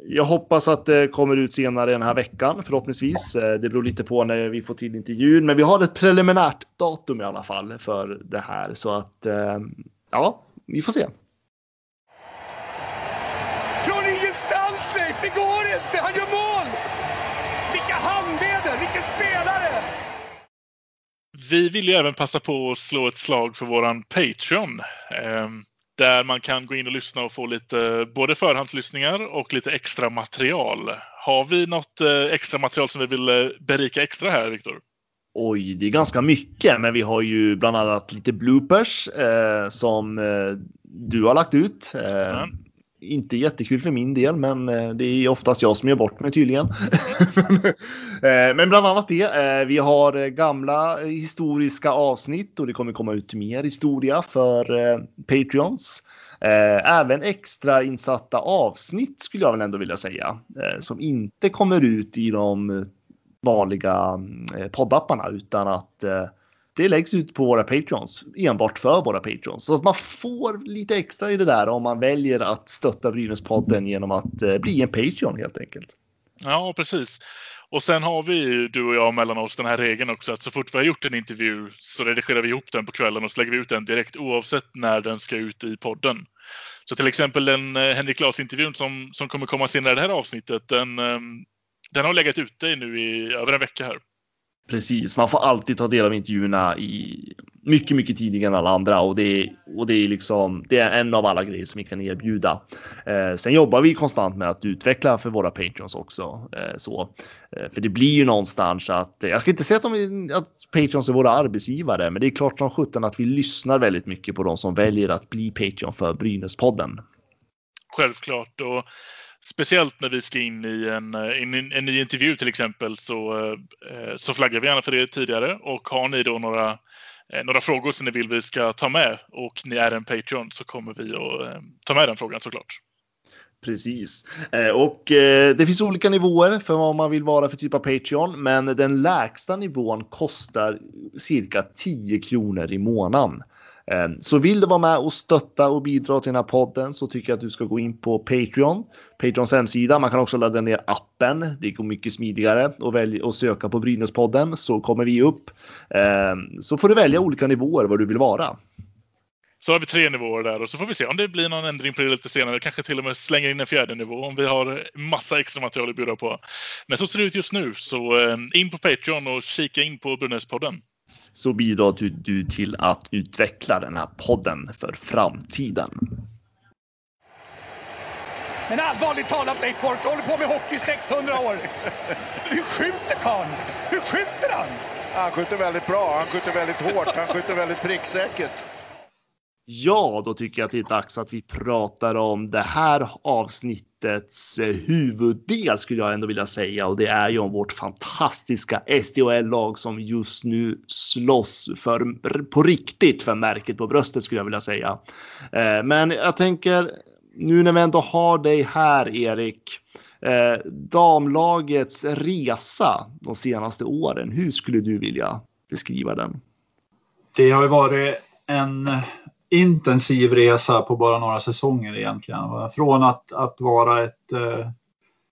jag hoppas att det kommer ut senare den här veckan förhoppningsvis. Eh, Det beror lite på när vi får till intervjun, men vi har ett preliminärt datum i alla fall för det här så att eh, ja, vi får se. Från ingenstans Leif, det går inte! Han gör mål! Vilka handleder, vilken spelare! Vi vill ju även passa på att slå ett slag för våran Patreon. Eh, där man kan gå in och lyssna och få lite både förhandslyssningar och lite extra material. Har vi något eh, extra material som vi vill eh, berika extra här, Viktor? Oj, det är ganska mycket, men vi har ju bland annat lite bloopers eh, som eh, du har lagt ut. Eh, Mm. Inte jättekul för min del, men eh, det är oftast jag som gör bort mig tydligen. Eh, men bland annat det. Eh, vi har gamla historiska avsnitt och det kommer komma ut mer historia för Patreons. Även extra insatta avsnitt skulle jag väl ändå vilja säga. Som inte kommer ut i de vanliga mm, poddapparna utan att eh, det läggs ut på våra Patreons enbart för våra Patreons. Så att man får lite extra i det där om man väljer att stötta Brynäspodden genom att eh, bli en Patreon helt enkelt. Ja, precis. Och sen har vi ju, du och jag mellan oss den här regeln också att så fort vi har gjort en intervju så redigerar vi ihop den på kvällen och så lägger vi ut den direkt oavsett när den ska ut i podden. Så till exempel den eh, Henrik Laas-intervjun som, som kommer komma senare i det här avsnittet, den, eh, den har legat ute nu i över en vecka här. Precis, man får alltid ta del av intervjuerna i mycket, mycket tidigare än alla andra och det är, och det är liksom det är en av alla grejer som vi kan erbjuda. Eh, sen jobbar vi konstant med att utveckla för våra Patreons också. Eh, så, eh, för det blir ju någonstans att eh, jag ska inte säga att, de, att Patreons är våra arbetsgivare, men det är klart som sjutton att vi lyssnar väldigt mycket på de som väljer att bli Patreon för Brynäspodden. Självklart. Och speciellt när vi ska in i en, eh, in, en, en ny intervju till exempel så, eh, så flaggar vi gärna för det tidigare. Och har ni då några, eh, några frågor som ni vill vi ska ta med och ni är en Patreon så kommer vi att eh, ta med den frågan såklart. Precis. Eh, och eh, det finns olika nivåer för vad man vill vara för typ av Patreon. Men den lägsta nivån kostar cirka 10 kronor i månaden. Eh, så vill du vara med och stötta och bidra till den här podden så tycker jag att du ska gå in på Patreon. Patreons hemsida. Man kan också ladda ner appen. Det går mycket smidigare och välja och söka på Brynäspodden så kommer vi upp. Eh, så får du välja olika nivåer vad du vill vara. Så har vi tre nivåer där och så får vi se om det blir någon ändring på det lite senare. Kanske till och med slänger in en fjärde nivå om vi har massa extra material att bjuda på. Men så ser det ut just nu. Så eh, in på Patreon och kika in på Brynäspodden så bidrar du, du till att utveckla den här podden för framtiden. Men allvarligt talat Leif Boork, du håller på med hockey i 600 år. Hur skjuter karln? Hur skjuter han? Han skjuter väldigt bra, han skjuter väldigt hårt, han skjuter väldigt pricksäkert. Ja, då tycker jag att det är dags att vi pratar om det här avsnittets eh, huvuddel skulle jag ändå vilja säga och det är ju om vårt fantastiska SDHL-lag som just nu slåss för, på riktigt för märket på bröstet skulle jag vilja säga. Eh, men jag tänker nu när vi ändå har dig här Erik, eh, damlagets resa de senaste åren, hur skulle du vilja beskriva den? Det har ju varit en intensiv resa på bara några säsonger egentligen. Från att, att vara ett eh,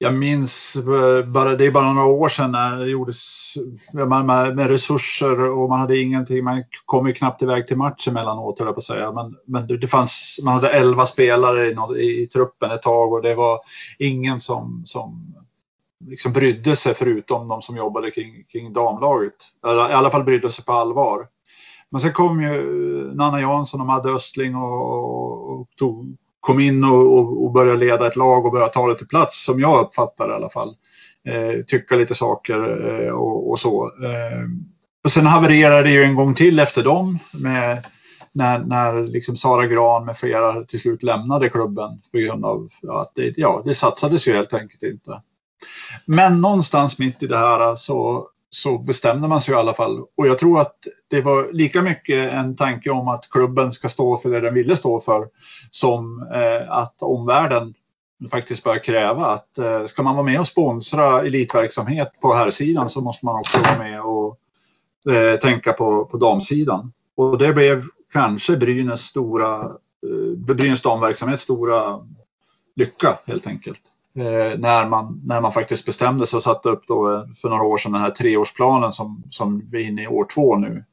jag minns, eh, bara, det är bara några år sedan när det gjordes med, med, resurser och man hade ingenting. Man kom ju knappt iväg till match emellanåt, höll jag på att säga. Men, men det, det fanns, man hade elva spelare i, i, i, truppen ett tag och det var ingen som, som liksom brydde sig förutom de som jobbade kring, kring damlaget. I alla fall brydde sig på allvar. Men sen kom ju eh, Nanna Jansson och Madde Östling och, och tog kom in och, och, och började leda ett lag och började ta lite plats som jag uppfattar det i alla fall. Eh, tycka lite saker eh, och, och, så. Eh, och sen havererade det ju en gång till efter dem med när, när liksom Sara Gran med flera till slut lämnade klubben på grund av att det, ja, det satsades ju helt enkelt inte. Men någonstans mitt i det här så så bestämde man sig i alla fall. Och jag tror att det var lika mycket en tanke om att klubben ska stå för det den ville stå för som eh, att omvärlden faktiskt börjar kräva att eh, ska man vara med och sponsra elitverksamhet på här sidan så måste man också vara med och eh, tänka på, på damsidan. Och det blev kanske Brynäs stora, eh, Brynäs damverksamhet stora lycka helt enkelt. Eh, när, man, när man faktiskt bestämde sig och satte upp då eh, för några år sedan den här treårsplanen som, som vi är inne i år två nu.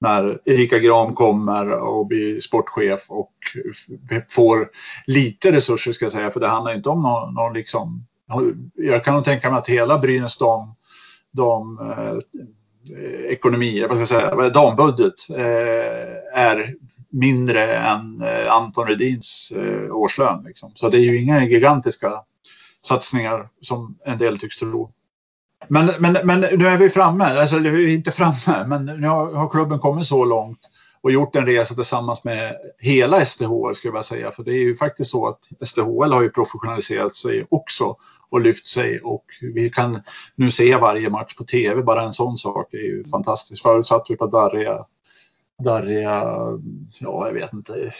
När Erika Gram kommer och blir sportchef och får lite resurser ska jag säga, för det handlar inte om någon, någon liksom... Jag kan nog tänka mig att hela Brynäs dam, dam eh, ekonomi, vad ska jag säga, dambudget eh, är mindre än eh, Anton Redins eh, årslön. Liksom. Så det är ju inga gigantiska satsningar som en del tycks tro. Men, men, men nu är vi framme, alltså vi är inte framme, men nu har, har, klubben kommit så långt och gjort en resa tillsammans med hela STHL skulle jag säga. För det är ju faktiskt så att STHL har ju professionaliserat sig också och lyft sig och vi kan nu se varje match på tv. Bara en sån sak är ju fantastiskt. Förut satt vi på darriga darriga, ja jag vet inte,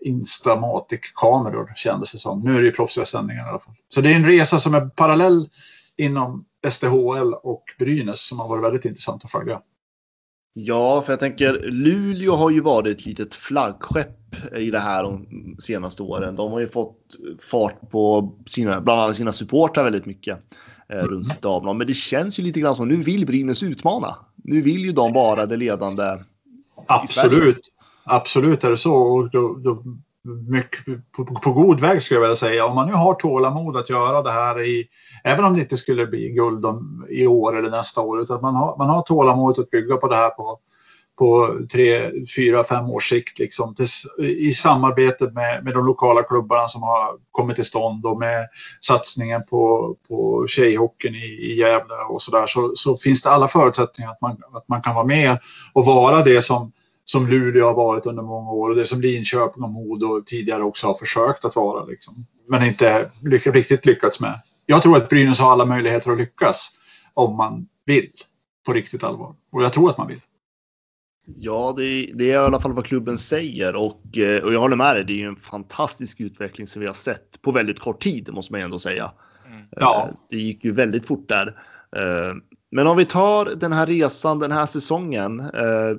Instamatic-kameror kändes det som. Nu är det ju proffsiga sändningar i alla fall. Så det är en resa som är parallell inom STHL och Brynäs som har varit väldigt intressant att följa. Ja, för jag tänker Luleå har ju varit ett litet flaggskepp i det här de senaste åren. De har ju fått fart på sina, bland annat sina supportrar väldigt mycket eh, runt mm. sitt avlag. Men det känns ju lite grann som nu vill Brynäs utmana. Nu vill ju de vara det ledande Absolut. Absolut är det så. Och då, då, mycket, på, på, god väg skulle jag vilja säga. Om man nu har tålamod att göra det här i, även om det inte skulle bli guld om, i år eller nästa år, utan att man har, man har tålamod att bygga på det här på, på tre, fyra, fem års sikt liksom, till, i samarbete med, med de lokala klubbarna som har kommit till stånd och med satsningen på, på tjejhockeyn i, i Gävle och så där så, så finns det alla förutsättningar att man, att man kan vara med och vara det som, som Luleå har varit under många år och det som Linköping och Modo tidigare också har försökt att vara. Liksom, men inte lyck, riktigt lyckats med. Jag tror att Brynäs har alla möjligheter att lyckas om man vill på riktigt allvar. Och jag tror att man vill. Ja, det, det, är i alla fall vad klubben säger och, eh, och jag håller med dig. Det är ju en fantastisk utveckling som vi har sett på väldigt kort tid måste man ändå säga. Mm. Ja. Eh, det gick ju väldigt fort där. Eh, men om vi tar den här resan den här säsongen.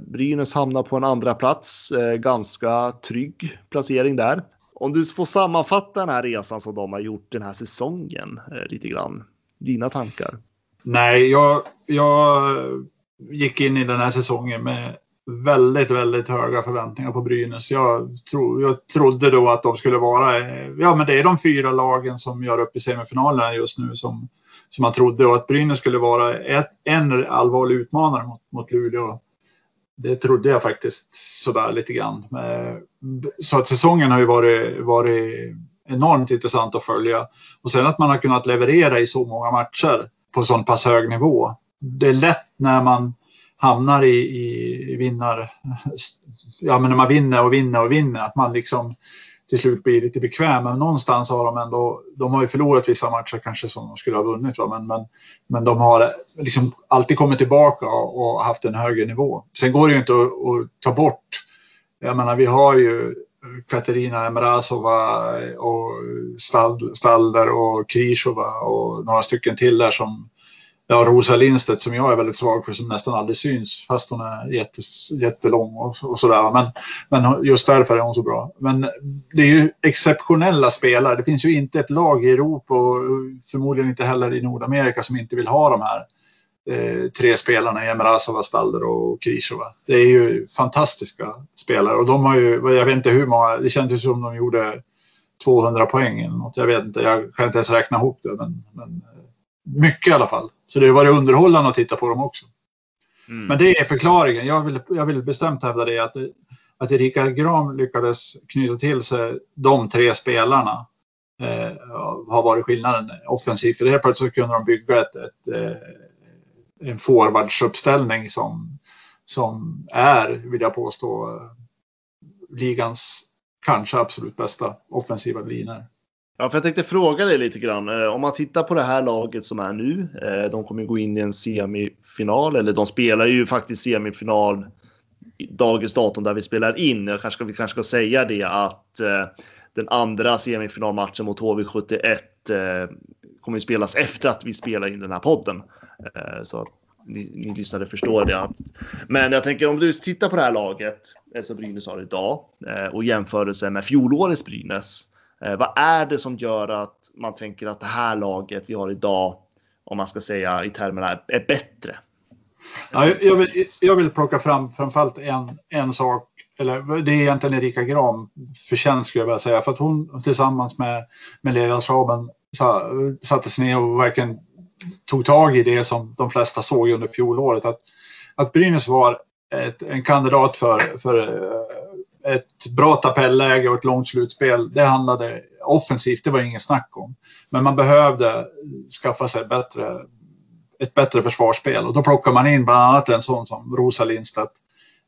Brynäs hamnar på en andra plats, ganska trygg placering där. Om du får sammanfatta den här resan som de har gjort den här säsongen lite grann. Dina tankar? Nej, jag, jag gick in i den här säsongen med väldigt, väldigt höga förväntningar på Brynäs. Jag, tro, jag trodde då att de skulle vara, eh, ja men det är de fyra lagen som gör upp i semifinalerna just nu som, som man trodde och att Brynäs skulle vara ett, en allvarlig utmanare mot, mot Luleå. Det trodde jag faktiskt sådär lite grann. Eh, så att säsongen har ju varit, varit enormt intressant att följa. Och sen att man har kunnat leverera i så många matcher på sån pass hög nivå. Det är lätt när man hamnar i, i vinnar... Ja, men när man vinner och vinner och vinner, att man liksom till slut blir lite bekväm. Men någonstans har de ändå, de har ju förlorat vissa matcher kanske som de skulle ha vunnit. Va? Men, men, men de har liksom alltid kommit tillbaka och, haft en högre nivå. Sen går det ju inte att, att ta bort, jag menar vi har ju Katerina Emrazova och Stalder och Krishova och några stycken till där som ja, Rosa Lindstedt som jag är väldigt svag för som nästan aldrig syns fast hon är jättes, jättelång och, och sådär. Men, men just därför är hon så bra. Men det är ju exceptionella spelare. Det finns ju inte ett lag i Europa och förmodligen inte heller i Nordamerika som inte vill ha de här eh, tre spelarna, Emerasova, Stalder och Krishova. Det är ju fantastiska spelare och de har ju, jag vet inte hur många, det känns ju som de gjorde 200 poäng eller något. Jag vet inte, jag kan inte ens räkna ihop det. Men, men eh, mycket i alla fall. Så det har varit underhållande att titta på dem också. Mm. Men det är förklaringen. Jag vill, jag vill bestämt hävda det att, att Erika Gram lyckades knyta till sig de tre spelarna eh, har varit skillnaden offensivt. För helt plötsligt kunde de bygga ett, ett, eh, en forwardsuppställning som, som är, vill jag påstå, ligans kanske absolut bästa offensiva linjer. Ja, för jag tänkte fråga dig lite grann. Eh, om man tittar på det här laget som är nu. Eh, de kommer gå in i en semifinal, eller de spelar ju faktiskt semifinal dagens datum där vi spelar in. Jag kanske, vi kanske ska säga det att eh, den andra semifinalmatchen mot HV71 kommer att spelas efter att vi spelar in den här podden. Så att ni, ni lyssnare förstår det. Men jag tänker om du tittar på det här laget som Brynäs har idag och jämförelse med fjolårets Brynäs. Eh, vad är det som gör att man tänker att det här laget vi har idag, om man ska säga i termerna, är bättre? Ja, jag, vill, jag vill plocka fram framförallt en, en sak, eller det är egentligen Erika Gram förtjänst skulle jag vilja säga, för att hon tillsammans med, med ledarstaben satte sig ner och verkligen tog tag i det som de flesta såg under fjolåret. Att, att Brynäs var ett, en kandidat för, för ett bra tabelläge och ett långt slutspel, det handlade offensivt, det var ingen snack om. Men man behövde skaffa sig bättre, ett bättre försvarsspel och då plockar man in bland annat en sån som Rosa Lindstedt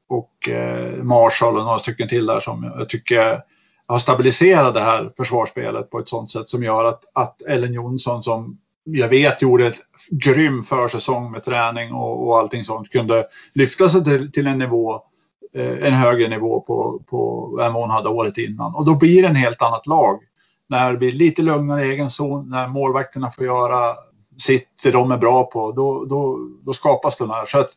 och eh, Marshall och några stycken till där som jag tycker har stabiliserat det här försvarsspelet på ett sånt sätt som gör att, att Ellen Jonsson som jag vet gjorde ett grym försäsong med träning och, och allting sånt kunde lyfta sig till, till en nivå Eh, Eh, en högre nivå på, på än vad hon hade året innan. Och då blir det en helt annat lag. När det blir lite lugnare i egen zon, när målvakterna får göra sitt, det de är bra på, då, då, då skapas den här. Så att,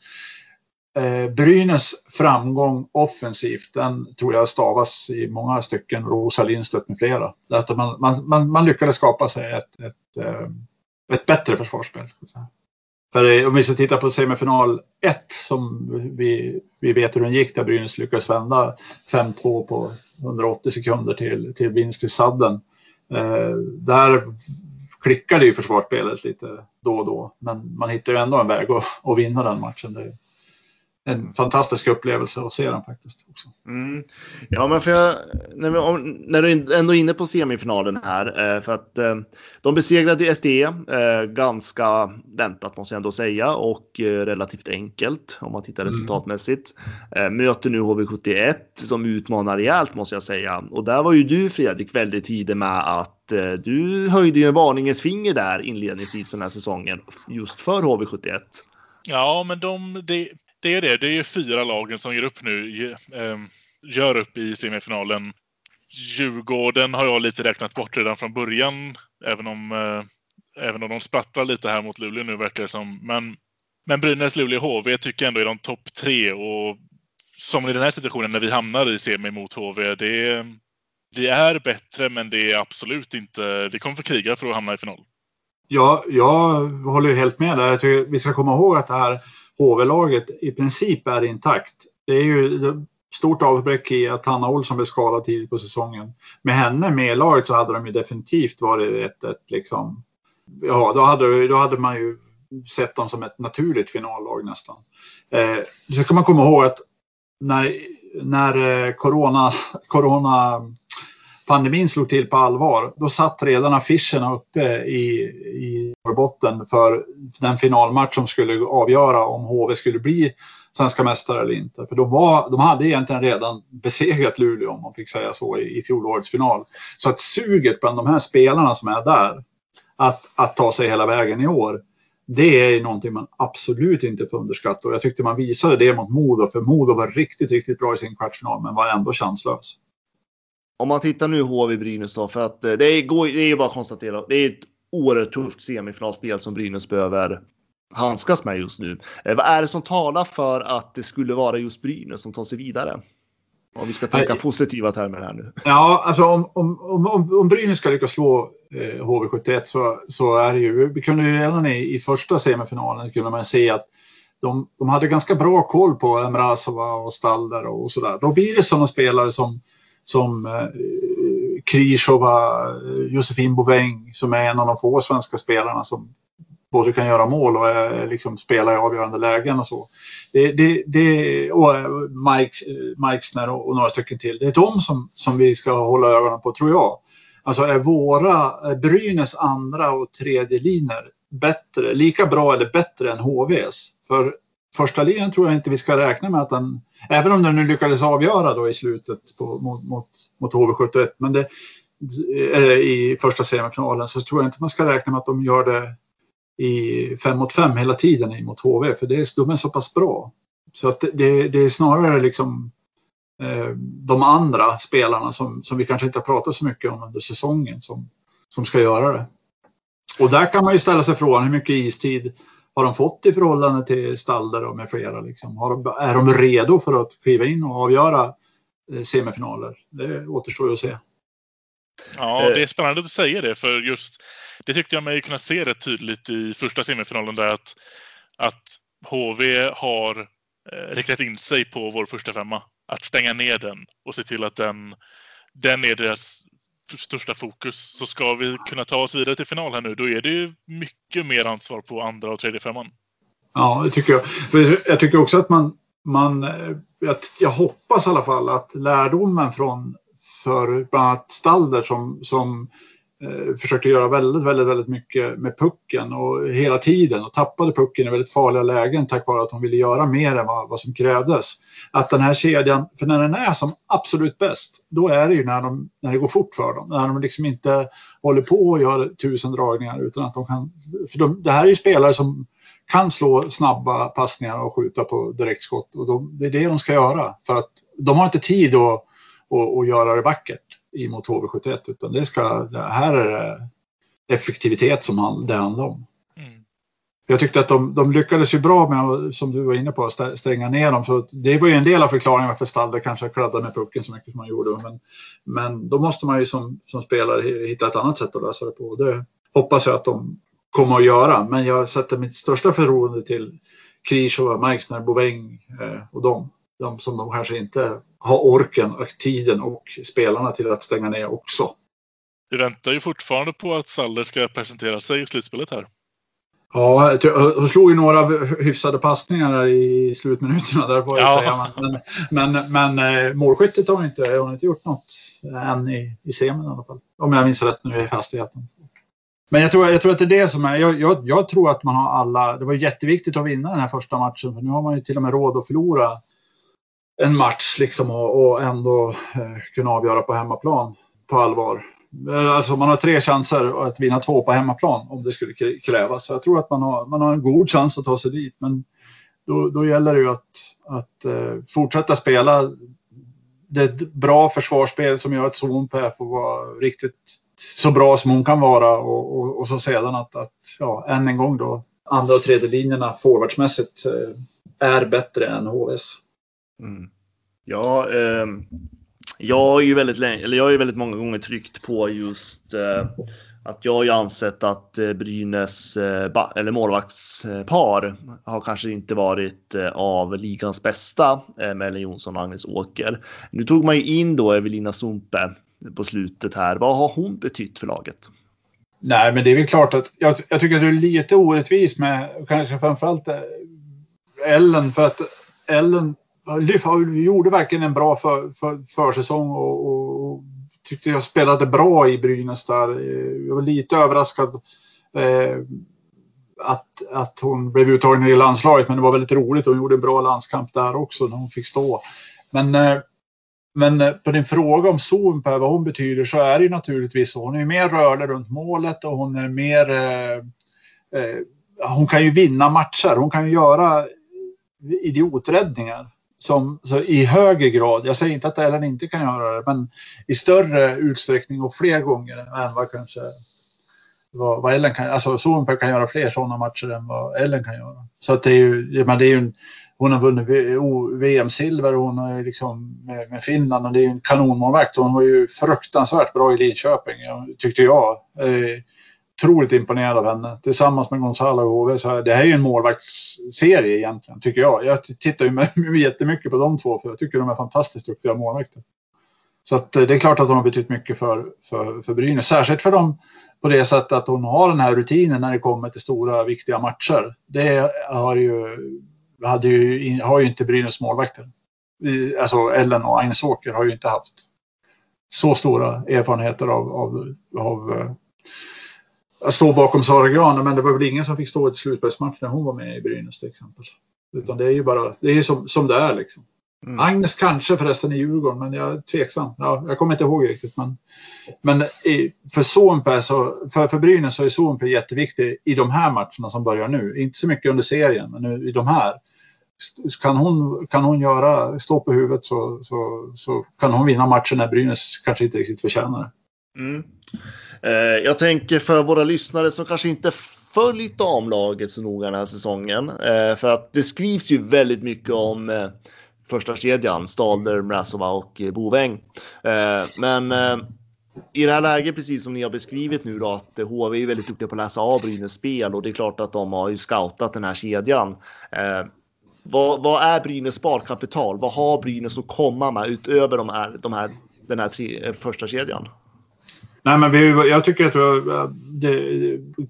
eh, Brynäs framgång offensivt, den tror jag stavas i många stycken Rosa Lindstedt med flera. Att man, man, man, man lyckades skapa sig ett, ett, eh, ett bättre försvarsspel. För eh, om vi ska titta på semifinal 1 som vi, vi vet hur den gick där Brynäs lyckades vända 5-2 på 180 sekunder till, till vinst i sadden. Eh, där klickade ju försvarsspelet lite då och då men man hittar ju ändå en väg att, att vinna den matchen. Det, en fantastisk upplevelse att se den faktiskt. Också. Mm. Ja, men för jag, när, vi, om, när du ändå är inne på semifinalen här, eh, för att eh, de besegrade ju SDE eh, ganska väntat måste jag ändå säga och eh, relativt enkelt om man tittar mm. resultatmässigt. Eh, möter nu HV71 som utmanar rejält måste jag säga och där var ju du Fredrik väldigt tidig med att eh, du höjde ju en varningens finger där inledningsvis för den här säsongen just för HV71. Ja, men de, det, det är det. Det är fyra lagen som gör upp nu. Ehm, gör upp i semifinalen. Djurgården har jag lite räknat bort redan från början. Även om, eh, även om de sprattlar lite här mot Luleå nu verkar det som. Men, men Brynäs, Luleå, HV tycker jag ändå är de topp tre. Och som i den här situationen när vi hamnar i semi mot HV. Det är, vi är bättre men det är absolut inte, vi kommer få kriga för att hamna i final. Ja, jag håller helt med där. Jag tycker vi ska komma ihåg att det här HV-laget i princip är intakt. Det är ju stort avbräck i att Hanna Olsson blev skadad tidigt på säsongen. Med henne med i laget så hade de ju definitivt varit ett, ett liksom, ja då hade, då hade man ju sett dem som ett naturligt finallag nästan. Eh, så ska man komma ihåg att när, när eh, corona, corona pandemin slog till på allvar, då satt redan affischerna uppe i, i Norrbotten för den finalmatch som skulle avgöra om HV skulle bli svenska mästare eller inte. För de, var, de hade egentligen redan besegrat Luleå, om man fick säga så, i, i fjolårets final. Så att suget bland de här spelarna som är där, att, att ta sig hela vägen i år, det är någonting man absolut inte får underskatta. Och jag tyckte man visade det mot Modo, för Modo var riktigt, riktigt bra i sin kvartsfinal, men var ändå chanslös om man tittar nu HV Brynäs då, för att eh, det är, det är ju bara att konstatera. Det är ett oerhört tufft semifinalspel som Brynäs behöver handskas med just nu. Eh, vad är det som talar för att det skulle vara just Brynäs som tar sig vidare? Om vi ska tänka positiva termer här nu. Ja, alltså om, om, om, om, om Brynäs ska lyckas slå eh, HV71 så, så är det ju, vi kunde ju redan i, i första semifinalen kunde man se att de, de hade ganska bra koll på Emrazova och Stalder och sådär. Då blir det sådana spelare som, som eh, Krishova, eh, Josefin Boväng som är en av de få svenska spelarna som både kan göra mål och är, liksom spela i avgörande lägen och så. Det, det, det, och eh, Mike, eh, Mike, och, och några stycken till. Det är de som, som vi ska hålla ögonen på tror jag. Alltså är våra Brynäs andra och tredje linjer bättre, lika bra eller bättre än HVs? För första linjen tror jag inte vi ska räkna med att den, även om den nu lyckades avgöra då i slutet på, mot, mot, mot HV71, men det, eh, i första semifinalen så tror jag inte man ska räkna med att de gör det i fem mot fem hela tiden mot HV, för det är, de är så pass bra. Så att det, det är snarare liksom eh, de andra spelarna som, som vi kanske inte har pratat så mycket om under säsongen som, som ska göra det. Och där kan man ju ställa sig frågan hur mycket istid har de fått i förhållande till Stalder och med flera? Liksom? Har de, är de redo för att kliva in och avgöra eh, semifinaler? Det återstår ju att se. Ja, det är spännande att du säger det, för just det tyckte jag mig kunna se rätt tydligt i första semifinalen där att, att HV har eh, riktat in sig på vår första femma. Att stänga ner den och se till att den, den är deras största fokus. Så ska vi kunna ta oss vidare till final här nu, då är det ju mycket mer ansvar på andra och tredje femman. Ja, det tycker jag. Jag tycker också att man, man jag, jag hoppas i alla fall att lärdomen från för bland annat Stalder som, som Eh, försökte göra väldigt, väldigt, väldigt mycket med pucken och hela tiden och tappade pucken i väldigt farliga lägen tack vare att hon ville göra mer än vad, vad som krävdes. Att den här kedjan, för när den är som absolut bäst, då är det ju när, de, när det går fort för dem. När de liksom inte håller på och gör tusen dragningar utan att de kan, för de, det här är ju spelare som kan slå snabba passningar och skjuta på direktskott och de, det är det de ska göra för att de har inte tid att och, och göra det vackert mot HV71 utan det ska, här är det effektivitet som det handlar om. Mm. Jag tyckte att de, de lyckades ju bra med som du var inne på, att stänga ner dem. Så det var ju en del av förklaringen varför Stalder kanske kladdade med pucken så mycket som han gjorde. Men, men då måste man ju som, som spelare hitta ett annat sätt att lösa det på. Det hoppas jag att de kommer att göra. Men jag sätter mitt största förtroende till Krishova, Meixner, Boväng eh, och dem. De som de kanske inte har orken och tiden och spelarna till att stänga ner också. Vi väntar ju fortfarande på att Saller ska presentera sig i slutspelet här. Ja, hon slog ju några hyfsade passningar i slutminuterna där får jag Ja. säga. Men, men, men eh, målskyttet har hon inte, hon har inte gjort något än i, i semin i alla fall. Om jag minns rätt nu i hastigheten. Men jag tror, jag tror att det är det som är, jag, jag, jag tror att man har alla, det var jätteviktigt att vinna den här första matchen för nu har man ju till och med råd att förlora en match liksom och, och ändå eh, kunna avgöra på hemmaplan på allvar. Eh, alltså man har tre chanser att vinna två på hemmaplan om det skulle krävas. Så jag tror att man har, man har en god chans att ta sig dit. Men då, då gäller det ju att, att eh, fortsätta spela det bra försvarsspel som gör att Zonpä får vara riktigt så bra som hon kan vara och, och, och så sedan att, att ja, än en gång då andra och tredje linjerna forwardsmässigt eh, är bättre än HVs. Mm. Ja, ehm, jag har ju väldigt länge, eller jag har ju väldigt många gånger tryckt på just eh, att jag har ju ansett att eh, Brynäs eh, ba- eller målvaktspar har kanske inte varit eh, av ligans bästa eh, med Ellen Jonsson och Agnes Åker. Nu tog man ju in då Evelina Sumpe på slutet här. Vad har hon betytt för laget? Nej, men det är väl klart att jag, jag tycker att det är lite orättvist med kanske framförallt eh, Ellen för att Ellen lyf- gjorde verkligen en bra för, för, försäsong och, och, och tyckte jag spelade bra i Brynäs där. Eh, jag var lite överraskad eh, att, att hon blev uttagen i landslaget, men det var väldigt roligt. Hon gjorde en bra landskamp där också när hon fick stå. Men eh, men eh, på din fråga om zon vad hon betyder så är det ju naturligtvis så. Hon är mer rörlig runt målet och hon är mer... Eh, eh, hon kan ju vinna matcher. Hon kan ju göra idioträddningar som, så i högre grad. Jag säger inte att Ellen inte kan göra det, men i större utsträckning och fler gånger än vad kanske vad, vad Ellen kan, alltså Soonpää kan göra fler sådana matcher än vad Ellen kan göra. Så att det är ju, men det är ju en, hon har vunnit VM-silver och hon är liksom med, med, Finland och det är ju en kanonmålvakt. Hon var ju fruktansvärt bra i Linköping, tyckte jag. Eh, Otroligt imponerad av henne. Tillsammans med Gonzalo och HV så här, det här är ju en målvaktsserie egentligen, tycker jag. Jag tittar ju med, jättemycket på de två för jag tycker de är fantastiskt duktiga målvakter. Så att eh, det är klart att hon har betytt mycket för, för, för Brynäs. Särskilt för dem på det sättet att hon har den här rutinen när det kommer till stora viktiga matcher. Det har ju, hade ju, har ju inte Brynäs målvakter. Alltså Ellen och Agnes Åker har ju inte haft så stora erfarenheter av, av, av eh, att stå bakom Sara Gran. Men det var väl ingen som fick stå i ett slutspelsmatch när hon var med i Brynäs till exempel. Utan det är ju bara, det är som, som det är liksom. Mm. Agnes kanske förresten i Djurgården, men jag är tveksam. Ja, jag kommer inte ihåg riktigt. Men, men i, för Soonpää, för, för Brynäs så är Soonpää jätteviktig i de här matcherna som börjar nu. Inte så mycket under serien, men nu, i de här. Kan hon, kan hon göra, stå på huvudet så, så, så kan hon vinna matchen när Brynäs kanske inte riktigt förtjänar det. Mm. Eh, jag tänker för våra lyssnare som kanske inte följt damlaget så noga den här säsongen. Eh, för att det skrivs ju väldigt mycket om eh, första kedjan, Stalder, Mrazova och eh, Boväng. Men i det här läget, precis som ni har beskrivit nu då, att HV är väldigt duktiga på att läsa av Brynäs spel och det är klart att de har ju scoutat den här kedjan. Vad, vad är Brynäs sparkapital? Vad har Brynäs att komma med utöver de här, de här, den här tre, första kedjan? Nej, men vi, jag tycker att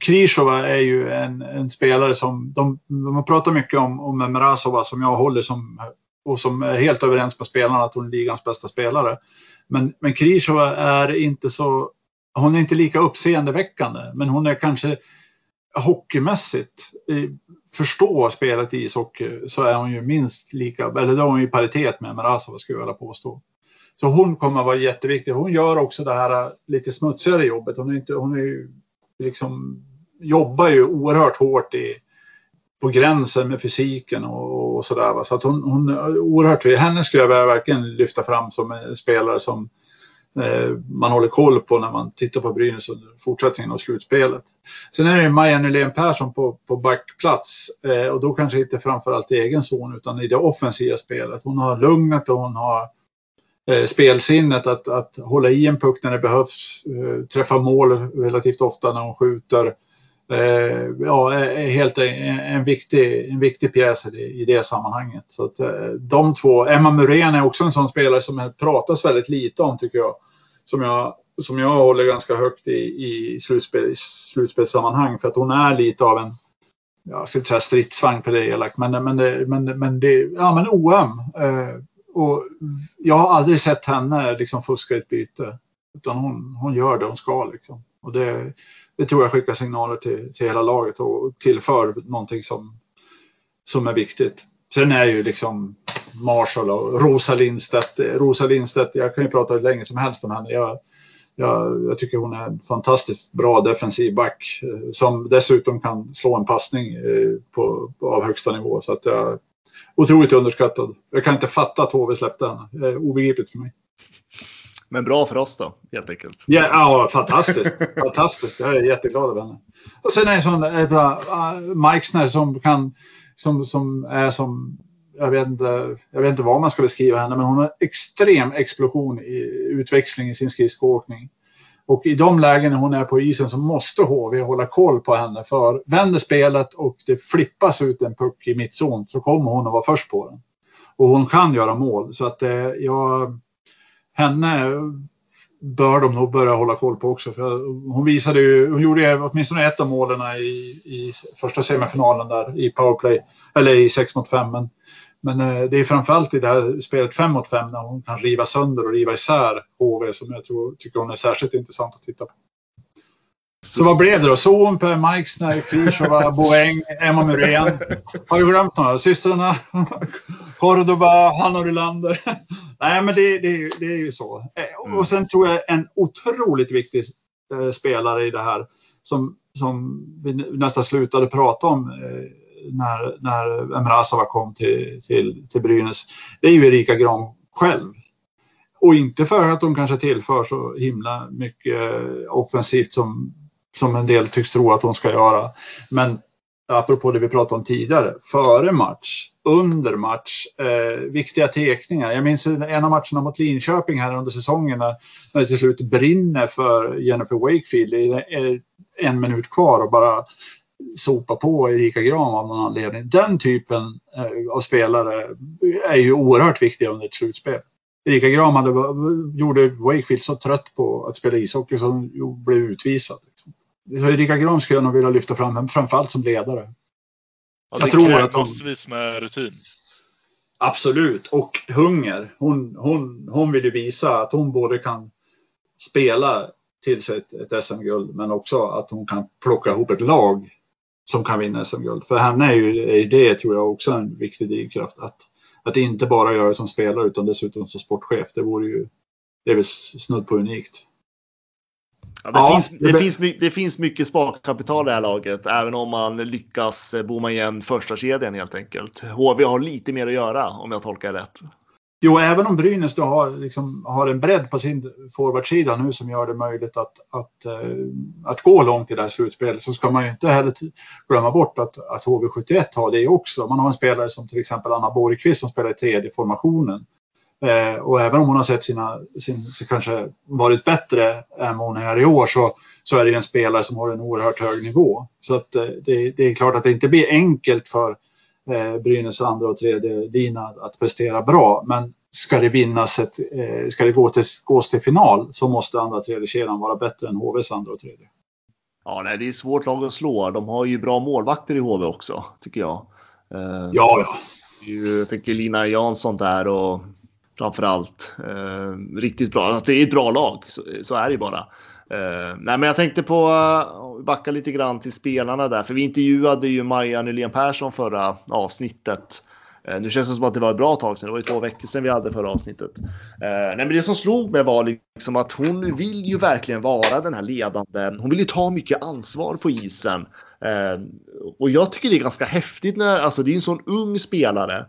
Krishova är ju en, en, spelare som de, de har pratat mycket om, om Mrazova som jag håller som och som är helt överens med spelarna att hon är ligans bästa spelare. Men, men Krishova är inte så, hon är inte lika uppseendeväckande, men hon är kanske hockeymässigt, förstå spelet i ishockey så är hon ju minst lika, eller då är hon i paritet med Mrazova skulle jag vilja påstå. Så hon kommer att vara jätteviktig. Hon gör också det här äh, lite smutsigare jobbet. Hon är inte, hon är ju liksom, jobbar ju oerhört hårt i, på gränsen med fysiken och, och sådär. Så att hon, hon är oerhört, henne skulle jag verkligen lyfta fram som en spelare som eh, man håller koll på när man tittar på Brynäs under fortsättningen av slutspelet. Sen är det Maja Nylén Persson på, på backplats eh, och då kanske inte framförallt i egen zon utan i det offensiva spelet. Hon har lugnet och hon har Eh, spelsinnet att, att hålla i en puck när det behövs, eh, träffa mål relativt ofta när hon skjuter eh, ja, är helt en, en, viktig, en viktig pjäs i, det sammanhanget. Så att, de två, Emma Muren är också en sån spelare som pratas väldigt lite om tycker jag. Som jag, som jag håller ganska högt i, i, slutspel, i slutspelssammanhang för att hon är lite av en jag ska inte säga stridsvagn för det är elakt, men, men, men, men, det, ja, men OM. Och jag har aldrig sett henne liksom fuska ett byte. Utan hon, hon gör det hon ska. Liksom. Och det, det tror jag skickar signaler till, till hela laget och tillför någonting som, som är viktigt. Sen är ju liksom Marshall och Rosa Lindstedt. Rosa Lindstedt, jag kan ju prata hur länge som helst om henne. Jag, jag, jag, tycker hon är en fantastiskt bra defensiv back eh, som dessutom kan slå en passning eh, på, på, av högsta nivå. Så att jag, otroligt underskattad. Jag kan inte fatta att HV släppte henne. Det är obegripligt för mig. Men bra för oss då, helt enkelt. Ja, ja fantastiskt. fantastiskt. Jag är jätteglad över henne. Och sen är det sån äh, Meixner som kan, som, som är som, jag vet, inte, jag vet inte vad man ska beskriva henne, men hon har extrem explosion i utväxling i sin skridskoåkning. Och i de lägen när hon är på isen så måste HV hålla koll på henne. För vänder spelet och det flippas ut en puck i mittzon så kommer hon att vara först på den. Och hon kan göra mål. Så att eh, jag henne bör de nog börja hålla koll på också. För hon visade ju, hon gjorde ju åtminstone ett av målen i, i första semifinalen där i powerplay, eller i 6 mot 5. Men, men eh, det är framförallt i det här spelet 5 mot 5 när hon kan riva sönder och riva isär HV som jag tror, tycker hon är särskilt intressant att titta på. Så vad blev det då? Soonpää, Meixner, Kryshova, Boeng, Emma Muren. Har du glömt några? Systrarna? Cordoba, Hanna Rylander. Nej, men det, det, det, är ju så. Eh, mm. Och sen tror jag en otroligt viktig eh, spelare i det här som, som vi nästan slutade prata om när, när Emrasava kom till, till, till Brynäs. Det är ju Erika Gran själv. Och inte för att de kanske tillför så himla mycket offensivt som som en del tycks tro att hon ska göra. Men apropå det vi pratade om tidigare, före match, under match, eh, viktiga tekningar. Jag minns en av matcherna mot Linköping här under säsongen när, när det till slut brinner för Jennifer Wakefield. Det eh, är en minut kvar och bara sopa på Erika Gram av någon anledning. Den typen eh, av spelare är ju oerhört viktiga under ett slutspel. Erika Gram hade, gjorde Wakefield så trött på att spela ishockey så hon blev utvisad. Liksom. Så Erika Gram skulle jag nog vilja lyfta fram, framförallt som ledare. Ja, jag tror att hon... massvis med rutin. Absolut, och hunger. Hon, hon, hon vill ju visa att hon både kan spela till sig ett, ett SM-guld men också att hon kan plocka ihop ett lag som kan vinna SM-guld. För henne är ju är det tror jag också en viktig drivkraft. Att, att inte bara göra det som spelare utan dessutom som sportchef. Det vore ju det är väl snudd på unikt. Ja, det, ja, finns, det, det, finns, det finns mycket sparkapital i det här laget, även om man lyckas bomma igen första kedjan helt enkelt. HV har lite mer att göra om jag tolkar rätt. Jo, även om Brynäs då har, liksom, har en bredd på sin forwardsida nu som gör det möjligt att, att, eh, att gå långt i det här slutspelet så ska man ju inte heller glömma bort att, att HV71 har det också. Man har en spelare som till exempel Anna Borgqvist som spelar i tredje formationen. Eh, och även om hon har sett sina, sin, sin, kanske varit bättre än vad hon är i år så, så är det ju en spelare som har en oerhört hög nivå. Så att, eh, det, det är klart att det inte blir enkelt för Brynäs andra och tredje lina att prestera bra. Men ska det vinnas ett, eh, ska det gå till, gås till final så måste andra och tredje kedjan vara bättre än HVs andra och tredje. Ja, nej, det är svårt lag att slå. De har ju bra målvakter i HV också, tycker jag. Eh, ja, ja. Jag tycker Lina Jansson där och framförallt eh, riktigt bra. Alltså, det är ett bra lag, så, så är det bara. Uh, nej, men jag tänkte på, uh, backa lite grann till spelarna där, för vi intervjuade ju Maja Nylén Persson förra avsnittet. Uh, nu känns det som att det var ett bra tag sedan, det var ju två veckor sedan vi hade förra avsnittet. Uh, nej, men det som slog mig var liksom att hon vill ju verkligen vara den här ledande. Hon vill ju ta mycket ansvar på isen. och jag tycker det är ganska häftigt när, alltså det är en sån ung spelare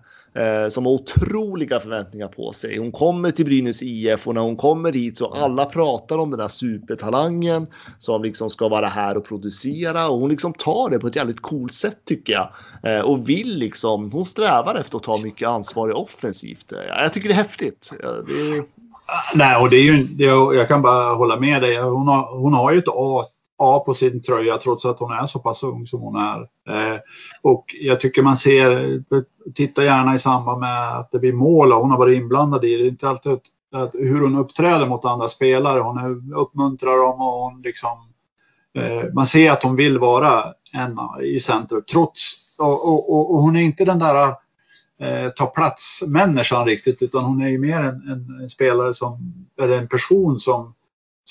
som har otroliga förväntningar på sig. Hon kommer till Brynäs IF och när hon kommer hit så alla pratar om den där supertalangen som liksom ska vara här och producera och hon liksom tar det på ett jävligt coolt sätt tycker jag. Eh, och vill liksom, hon strävar efter att ta mycket ansvar offensivt. Jag tycker det är häftigt. Det är... Nej, och det är ju, det, jag kan bara hålla med dig. Hon har, hon har ju ett A A på sin tröja trots att hon är så pass ung som hon är. Eh, och jag tycker man ser, titta gärna i samband med att det blir mål och hon har varit inblandad i det. Det är inte alltid att, att hur hon uppträder mot andra spelare. Hon uppmuntrar dem och hon liksom eh, man ser att hon vill vara en i centrum trots och, och, och, och hon är inte den där eh, ta plats-människan riktigt utan hon är ju mer en, en, en, spelare som, eller en person som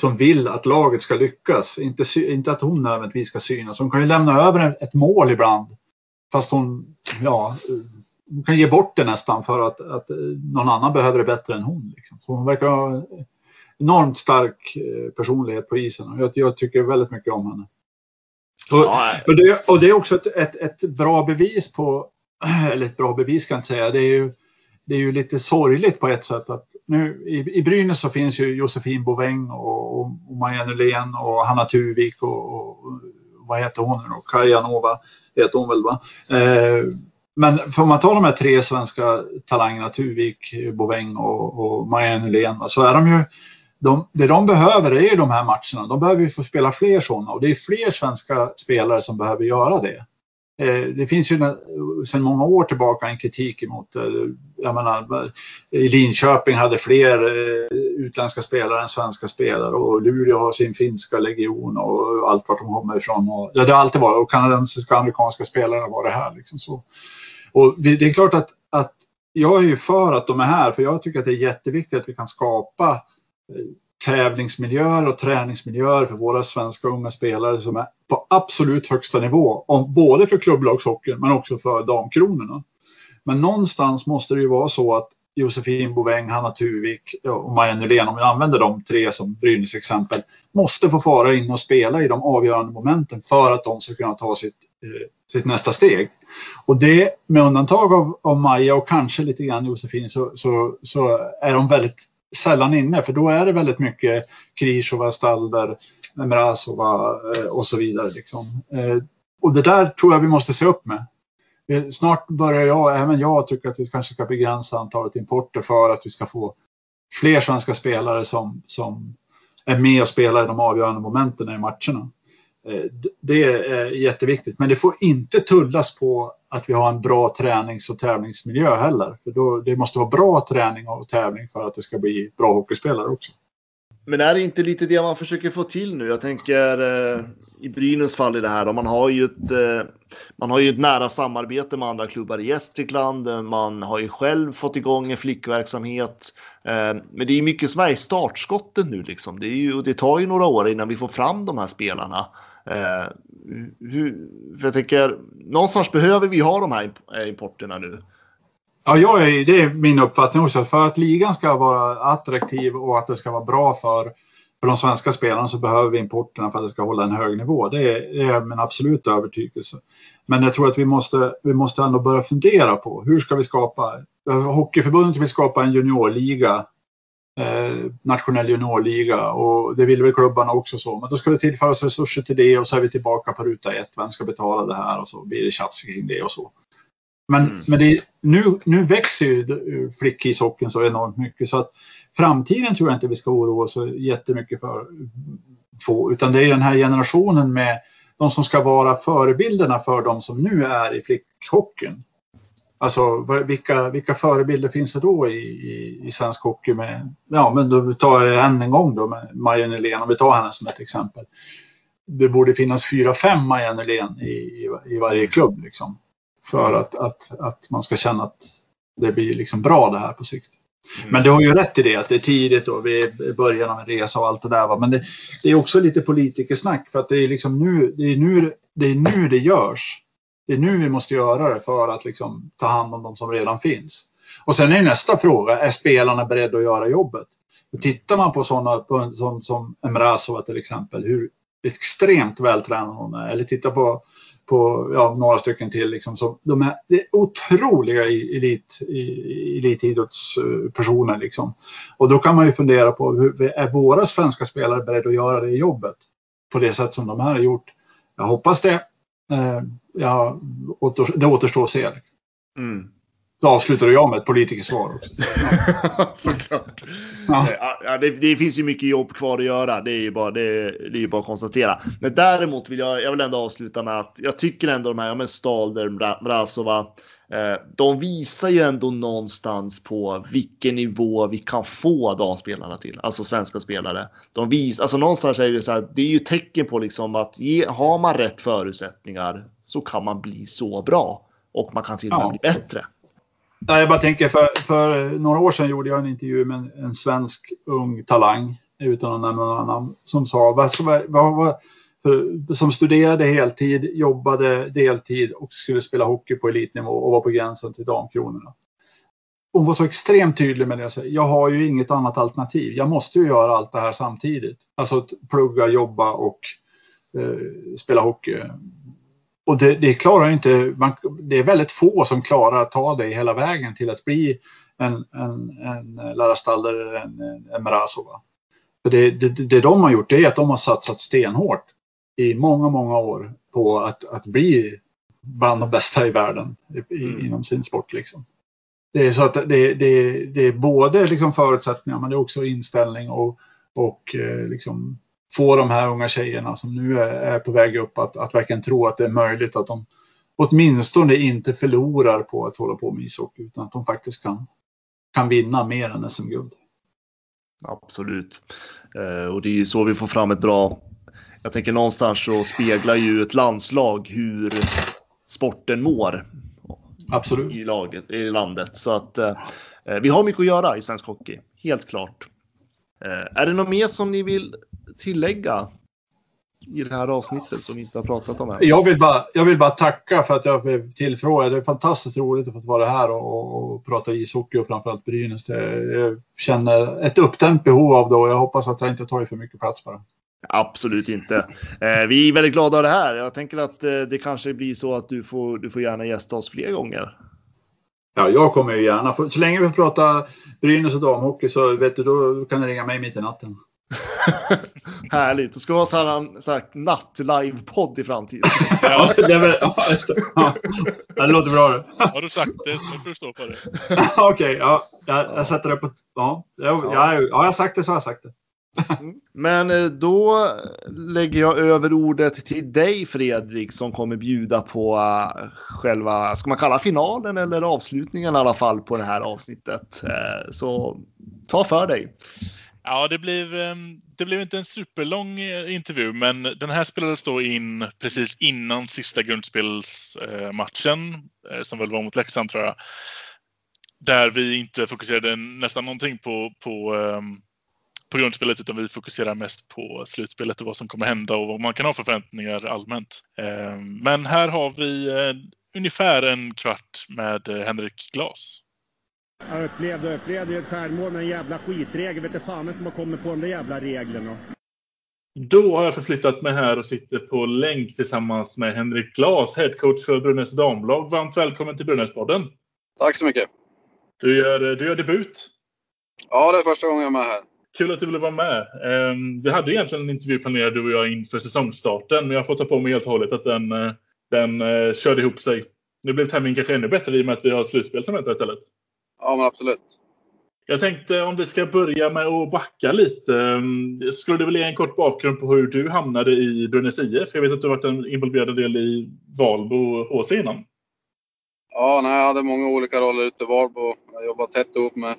som vill att laget ska lyckas. Inte, inte att hon nödvändigtvis ska synas. Hon kan ju lämna över ett mål ibland. Fast hon, ja, hon kan ge bort det nästan för att, att någon annan behöver det bättre än hon. Liksom. Så hon verkar ha enormt stark eh, personlighet på isen och jag, jag tycker väldigt mycket om henne. Och, och, det, och det, är också ett, ett, ett, bra bevis på, eller ett bra bevis kan jag inte säga, det är ju det är ju lite sorgligt på ett sätt att nu i, i Brynäs så finns ju Josefin Boväng och, och, och Maja Nylén och Hanna Tuvik och, och, vad heter hon nu då? Kaja Nova heter hon väl va? Eh, men får man ta de här tre svenska talangerna, Tuvik, Boväng och, och Maja Nylén, så är de ju de, det de behöver är ju de här matcherna. De behöver ju få spela fler sådana och det är fler svenska spelare som behöver göra det. Eh, det finns ju sedan många år tillbaka en kritik emot, eh, jag menar, i Linköping hade fler utländska spelare än svenska spelare och Luleå har sin finska legion och allt vart de kommer ifrån. Och, ja, det har alltid varit, och kanadensiska och amerikanska spelare har varit här. Liksom så. Och det är klart att, att jag är ju för att de är här, för jag tycker att det är jätteviktigt att vi kan skapa tävlingsmiljöer och träningsmiljöer för våra svenska unga spelare som är på absolut högsta nivå. Om, både för klubblagshockeyn men också för damkronorna. Men någonstans måste det ju vara så att Josefin Boväng, Hanna Tuvik och Maja Nylén, om vi använder de tre som Brynäs exempel, måste få fara in och spela i de avgörande momenten för att de ska kunna ta sitt, eh, sitt nästa steg. Och det, med undantag av, av Maja och kanske lite grann Josefin, så, så, så är de väldigt sällan inne för då är det väldigt mycket Krishova, Stalder, Mrazova eh, och så vidare. Liksom. Eh, och det där tror jag vi måste se upp med. Eh, snart börjar jag, även jag, tycka att vi kanske ska begränsa antalet importer för att vi ska få fler svenska spelare som, som är med och spelar i de avgörande momenten i matcherna. Eh, det är jätteviktigt, men det får inte tullas på att vi har en bra tränings och tävlingsmiljö heller. För då, det måste vara bra träning och tävling för att det ska bli bra hockeyspelare också. Men är det inte lite det man försöker få till nu? Jag tänker eh, i Brynäs fall i det här. Då, man, har ju ett, eh, man har ju ett nära samarbete med andra klubbar i Gästrikland. Eh, man har ju själv fått igång en flickverksamhet. Eh, men det är mycket som är i startskottet nu liksom. Det, är ju, det tar ju några år innan vi får fram de här spelarna. Eh, hur, för jag tänker, någonstans behöver vi ha de här eh, importerna nu. Ja, jag är, det är min uppfattning också. För att ligan ska vara attraktiv och att det ska vara bra för, för de svenska spelarna så behöver vi importerna för att det ska hålla en hög nivå. Det är, det är min absoluta övertygelse. Men jag tror att vi måste, vi måste ändå börja fundera på hur ska vi skapa? Eh, Hockeyförbundet vill skapa en juniorliga nationell juniorliga och det vill väl klubbarna också så. Men då ska det tillföras resurser till det och så är vi tillbaka på ruta ett. Vem ska betala det här och så blir det tjafs kring det och så. Men, mm. men det, nu, nu växer ju flickishockeyn så enormt mycket så att framtiden tror jag inte vi ska oroa oss jättemycket för. Få, utan det är den här generationen med de som ska vara förebilderna för de som nu är i flickhockeyn. Alltså vilka, vilka förebilder finns det då i, i, i svensk hockey? Med, ja, men då tar jag än en gång då med Maja Nylén, om vi tar henne som ett exempel. Det borde finnas fyra, fem Maja Nylén i, i, i varje klubb liksom. För att, att, att man ska känna att det blir liksom bra det här på sikt. Mm. Men du har ju rätt i det att det är tidigt och vi är i början av en resa och allt det där. Va? Men det, det, är också lite politikersnack för att det är liksom nu det, är nu, det, är nu det görs. Det är nu vi måste göra det för att liksom ta hand om de som redan finns. Och sen är nästa fråga, är spelarna beredda att göra jobbet? Och tittar man på sådana som, som Emrazova till exempel, hur extremt vältränad hon är. Eller titta på, på ja, några stycken till. Liksom, så de är, det är otroliga elit, elitidrottspersoner. Liksom. Och då kan man ju fundera på, hur, är våra svenska spelare beredda att göra det jobbet? På det sätt som de här har gjort. Jag hoppas det. Eh, ja, det återstår att se. Mm. Då avslutar jag med ett politikersvar också. Såklart. Ja. Ja, det, det, finns ju mycket jobb kvar att göra. Det är ju bara, det, det är bara att konstatera. Men däremot vill jag, jag vill ändå avsluta med att jag tycker ändå de här, ja men Stalder, Mrazova, eh, de visar ju ändå någonstans på vilken nivå vi kan få damspelarna till, alltså svenska spelare. De vis, alltså någonstans är det så här, det är ju tecken på liksom att ge, har man rätt förutsättningar så kan man bli så bra och man kan till och med ja. bli bättre. jag bara tänker, för, för några år sedan gjorde jag en intervju med en, en svensk ung talang, utan att nämna någon annan, som sa, vad, vad, vad, för, som studerade heltid, jobbade deltid och skulle spela hockey på elitnivå och var på gränsen till damkronorna. Hon var så extremt tydlig med det. Jag har ju inget annat alternativ. Jag måste ju göra allt det här samtidigt. Alltså plugga, jobba och eh, spela hockey. Och det, det klarar inte, man, det är väldigt få som klarar att ta det hela vägen till att bli en, en, en Lara eller en, en Mrazova. För det, det, det de har gjort det är att de har satsat stenhårt i många, många år på att, att bli bland de bästa i världen i, mm. inom sin sport. Liksom. Det är så att det, det, det är både liksom förutsättningar men det är också inställning och, och eh, liksom få de här unga tjejerna som nu är, är på väg upp att, att verkligen tro att det är möjligt att de åtminstone inte förlorar på att hålla på med ishockey utan att de faktiskt kan, kan vinna mer än SM-guld. Absolut. Eh, och det är ju så vi får fram ett bra jag tänker någonstans så speglar ju ett landslag hur sporten mår. Absolut. I, laget, i landet. Så att eh, vi har mycket att göra i svensk hockey. Helt klart. Eh, är det något mer som ni vill tillägga i det här avsnittet som vi inte har pratat om än? Jag vill bara, jag vill bara tacka för att jag blev tillfrågad. Det är fantastiskt roligt att få vara här och, och prata ishockey och framförallt Brynäs. Det, jag känner ett uppdämt behov av det och jag hoppas att jag inte tar för mycket plats bara. Absolut inte. Eh, vi är väldigt glada av det här. Jag tänker att eh, det kanske blir så att du får, du får gärna gästa oss fler gånger. Ja, jag kommer ju gärna. Så länge vi pratar Brynäs och damhockey så vet du, då kan du ringa mig mitt i natten. Härligt. Då ska vi ha sån här natt-live-podd i framtiden. ja, det, är väl, ja, ja, det låter bra det. Har du sagt det så får du stå på det. Okej, okay, ja, jag, jag sätter det på... Ja, jag, ja. jag har sagt det så har jag sagt det. Men eh, då lägger jag över ordet till dig Fredrik som kommer bjuda på eh, själva, ska man kalla finalen eller avslutningen i alla fall på det här avsnittet. Eh, så ta för dig. Ja, det blev, ehm, det blev inte en superlång intervju, men den här spelades då in precis innan sista grundspelsmatchen som väl var mot Leksand tror jag. Där vi inte fokuserade nästan någonting på, på ehm, på grundspelet utan vi fokuserar mest på slutspelet och vad som kommer hända och vad man kan ha för förväntningar allmänt. Ehm, men här har vi eh, ungefär en kvart med eh, Henrik Glas. Jag upplevde upplevde ett stjärnmål med en jävla skitregel. Vet du fan som har kommit på de där jävla reglerna. Då har jag förflyttat mig här och sitter på länk tillsammans med Henrik Glas, headcoach för Brynäs damlag. Varmt välkommen till Brynäspodden. Tack så mycket. Du gör, du gör debut. Ja, det är första gången jag är med här. Kul att du ville vara med. Ehm, vi hade egentligen en intervju planerad du och jag inför säsongstarten men jag får ta på mig helt och hållet att den, eh, den eh, körde ihop sig. Nu blev timingen kanske ännu bättre i och med att vi har slutspel som väntar istället. Ja men absolut. Jag tänkte om vi ska börja med att backa lite. Ehm, skulle du vilja ge en kort bakgrund på hur du hamnade i Brynäs IF? Jag vet att du varit en involverad del i Valbo HC innan. Ja, nej, jag hade många olika roller ute i Valbo. Jag jobbade tätt ihop med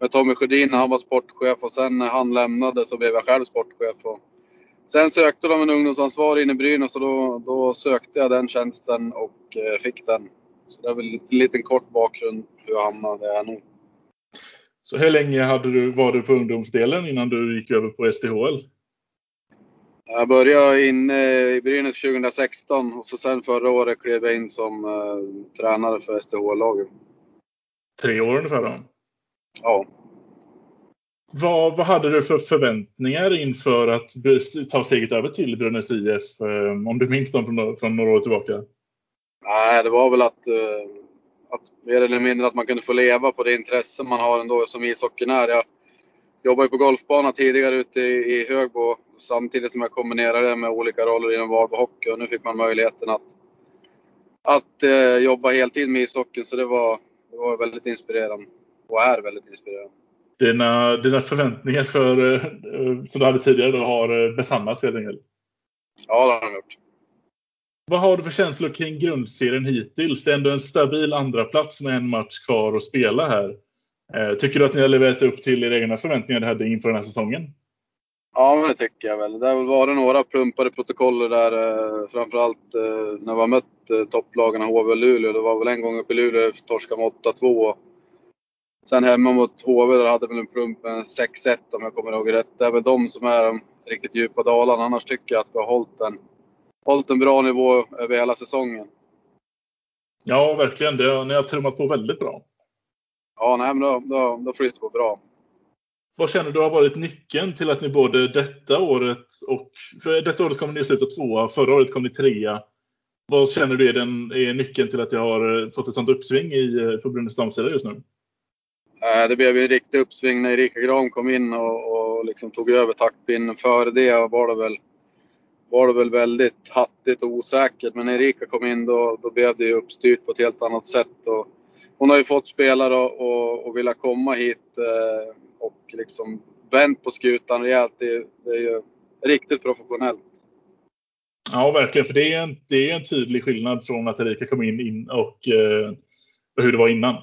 med Tommy Sjödin när han var sportchef och sen när han lämnade så blev jag själv sportchef. Och sen sökte de en ungdomsansvarig in i Brynäs och då, då sökte jag den tjänsten och eh, fick den. Så det är väl en liten kort bakgrund hur jag hamnade där jag nu. Så hur länge hade du, var du på ungdomsdelen innan du gick över på STHL? Jag började inne i Brynäs 2016 och så sen förra året klev jag in som uh, tränare för STHL-laget. Tre år ungefär då? Ja. Vad, vad hade du för förväntningar inför att ta steget över till Brynäs IF? Eh, om du minns dem från, från några år tillbaka? Nej, det var väl att, eh, att mer eller mindre att man kunde få leva på det intresse man har ändå som ishockeyn är. Jag jobbade ju på golfbana tidigare ute i, i Högbo samtidigt som jag kombinerade det med olika roller inom Varberg Hockey och nu fick man möjligheten att, att eh, jobba heltid med ishockeyn så det var, det var väldigt inspirerande och är väldigt inspirerande. Dina, dina förväntningar för, eh, som du hade tidigare då, har eh, besannats helt enkelt? Ja, det har de gjort. Vad har du för känslor kring grundserien hittills? Det är ändå en stabil andra plats med en match kvar att spela här. Eh, tycker du att ni har levererat upp till era egna förväntningar ni hade inför den här säsongen? Ja, men det tycker jag väl. Det väl varit några plumpade protokoll där, framförallt när vi har mött topplagarna HV och Luleå. Det var väl en gång uppe i Luleå torskade med 8-2 Sen hemma mot HV där hade väl en plump med 6-1 om jag kommer ihåg rätt. Det är väl de som är de riktigt djupa dalarna. Annars tycker jag att vi har hållit en, hållit en bra nivå över hela säsongen. Ja, verkligen. Det, ni har trummat på väldigt bra. Ja, nej, men då, då, då flyter på bra. Vad känner du har varit nyckeln till att ni både detta året och... För detta året kom ni i slutet tvåa, förra året kom ni trea. Vad känner du är, den, är nyckeln till att jag har fått ett sånt uppsving i, på Brynäs damsida just nu? Eh, det blev ju en riktig uppsving när Erika Gram kom in och, och liksom tog över taktpinnen. Före det var det väl, var det väl väldigt hattigt och osäkert. Men när Erika kom in då, då blev det ju uppstyrt på ett helt annat sätt. Och hon har ju fått spelare och, och, och vilja komma hit eh, och liksom vänt på skutan rejält. Det, det är ju riktigt professionellt. Ja, verkligen. För det är en, det är en tydlig skillnad från att Erika kom in, in och, eh, och hur det var innan.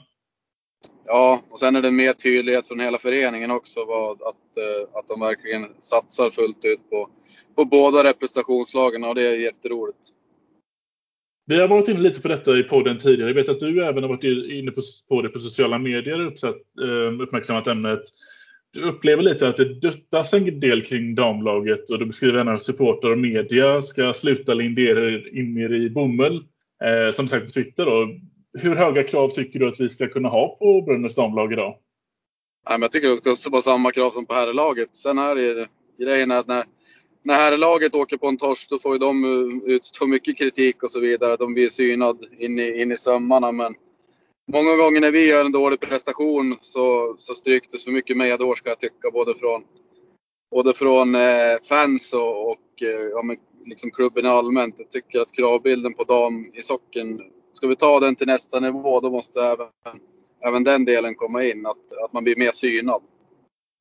Ja, och sen är det mer tydlighet från hela föreningen också vad, att, eh, att de verkligen satsar fullt ut på, på båda representationslagen och det är jätteroligt. Vi har varit inne lite på detta i podden tidigare. Jag vet att du även har varit inne på, på det på sociala medier och uppsatt, eh, uppmärksammat ämnet. Du upplever lite att det duttas en del kring damlaget och du beskriver gärna hur supportrar och media ska sluta lindera in er i bomull. Eh, som sagt på Twitter då hur höga krav tycker du att vi ska kunna ha på Brynäs damlag idag? Nej, men jag tycker att det ska vara samma krav som på herrlaget. Sen är det grejen att när, när herrlaget åker på en torsk då får ju de utstå mycket kritik och så vidare. De blir synade in i, in i sömmarna. Men många gånger när vi gör en dålig prestation så, så stryks det så mycket medhår ska jag tycka. Både från, både från eh, fans och, och eh, ja, men liksom klubben allmänt. Jag tycker att kravbilden på dam i socken, ska vi ta den till nästa nivå då måste även, även den delen komma in. Att, att man blir mer synad.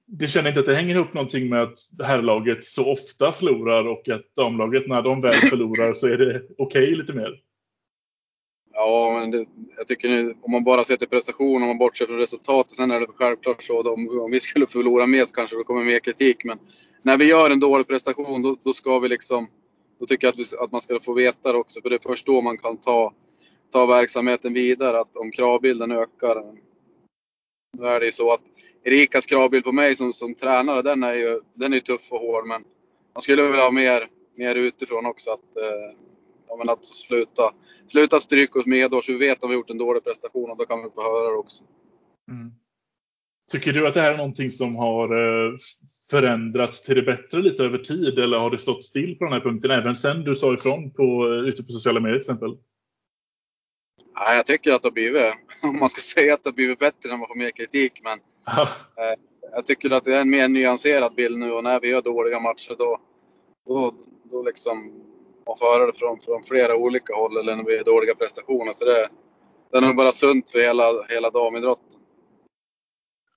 Du känner inte att det hänger ihop någonting med att herrlaget så ofta förlorar och att damlaget när de väl förlorar så är det okej okay lite mer? Ja, men det, jag tycker nu, om man bara ser till prestation, om man bortser från resultatet, sen är det självklart så att om, om vi skulle förlora mer så kanske det kommer mer kritik. Men när vi gör en dålig prestation, då, då ska vi liksom, då tycker jag att, vi, att man ska få veta det också, för det är först då man kan ta, ta verksamheten vidare, att om kravbilden ökar. Nu är det ju så att Erikas kravbild på mig som, som tränare, den är ju den är tuff och hård, men man skulle vilja ha mer, mer utifrån också. Att, eh, ja, men att sluta, sluta stryka oss medhårs. Vi vet att vi har gjort en dålig prestation och då kan vi få höra det också. Mm. Tycker du att det här är någonting som har eh, förändrats till det bättre lite över tid eller har det stått still på den här punkten även sen du sa ifrån på, eh, ute på sociala medier till exempel? Ja, jag tycker att det har blivit, om man ska säga att det har blivit bättre när man får mer kritik, men eh, jag tycker att det är en mer nyanserad bild nu och när vi gör dåliga matcher då, då, då liksom man får höra det från, från flera olika håll eller när vi gör dåliga prestationer. Så det, det är nog bara sunt för hela, hela damidrotten.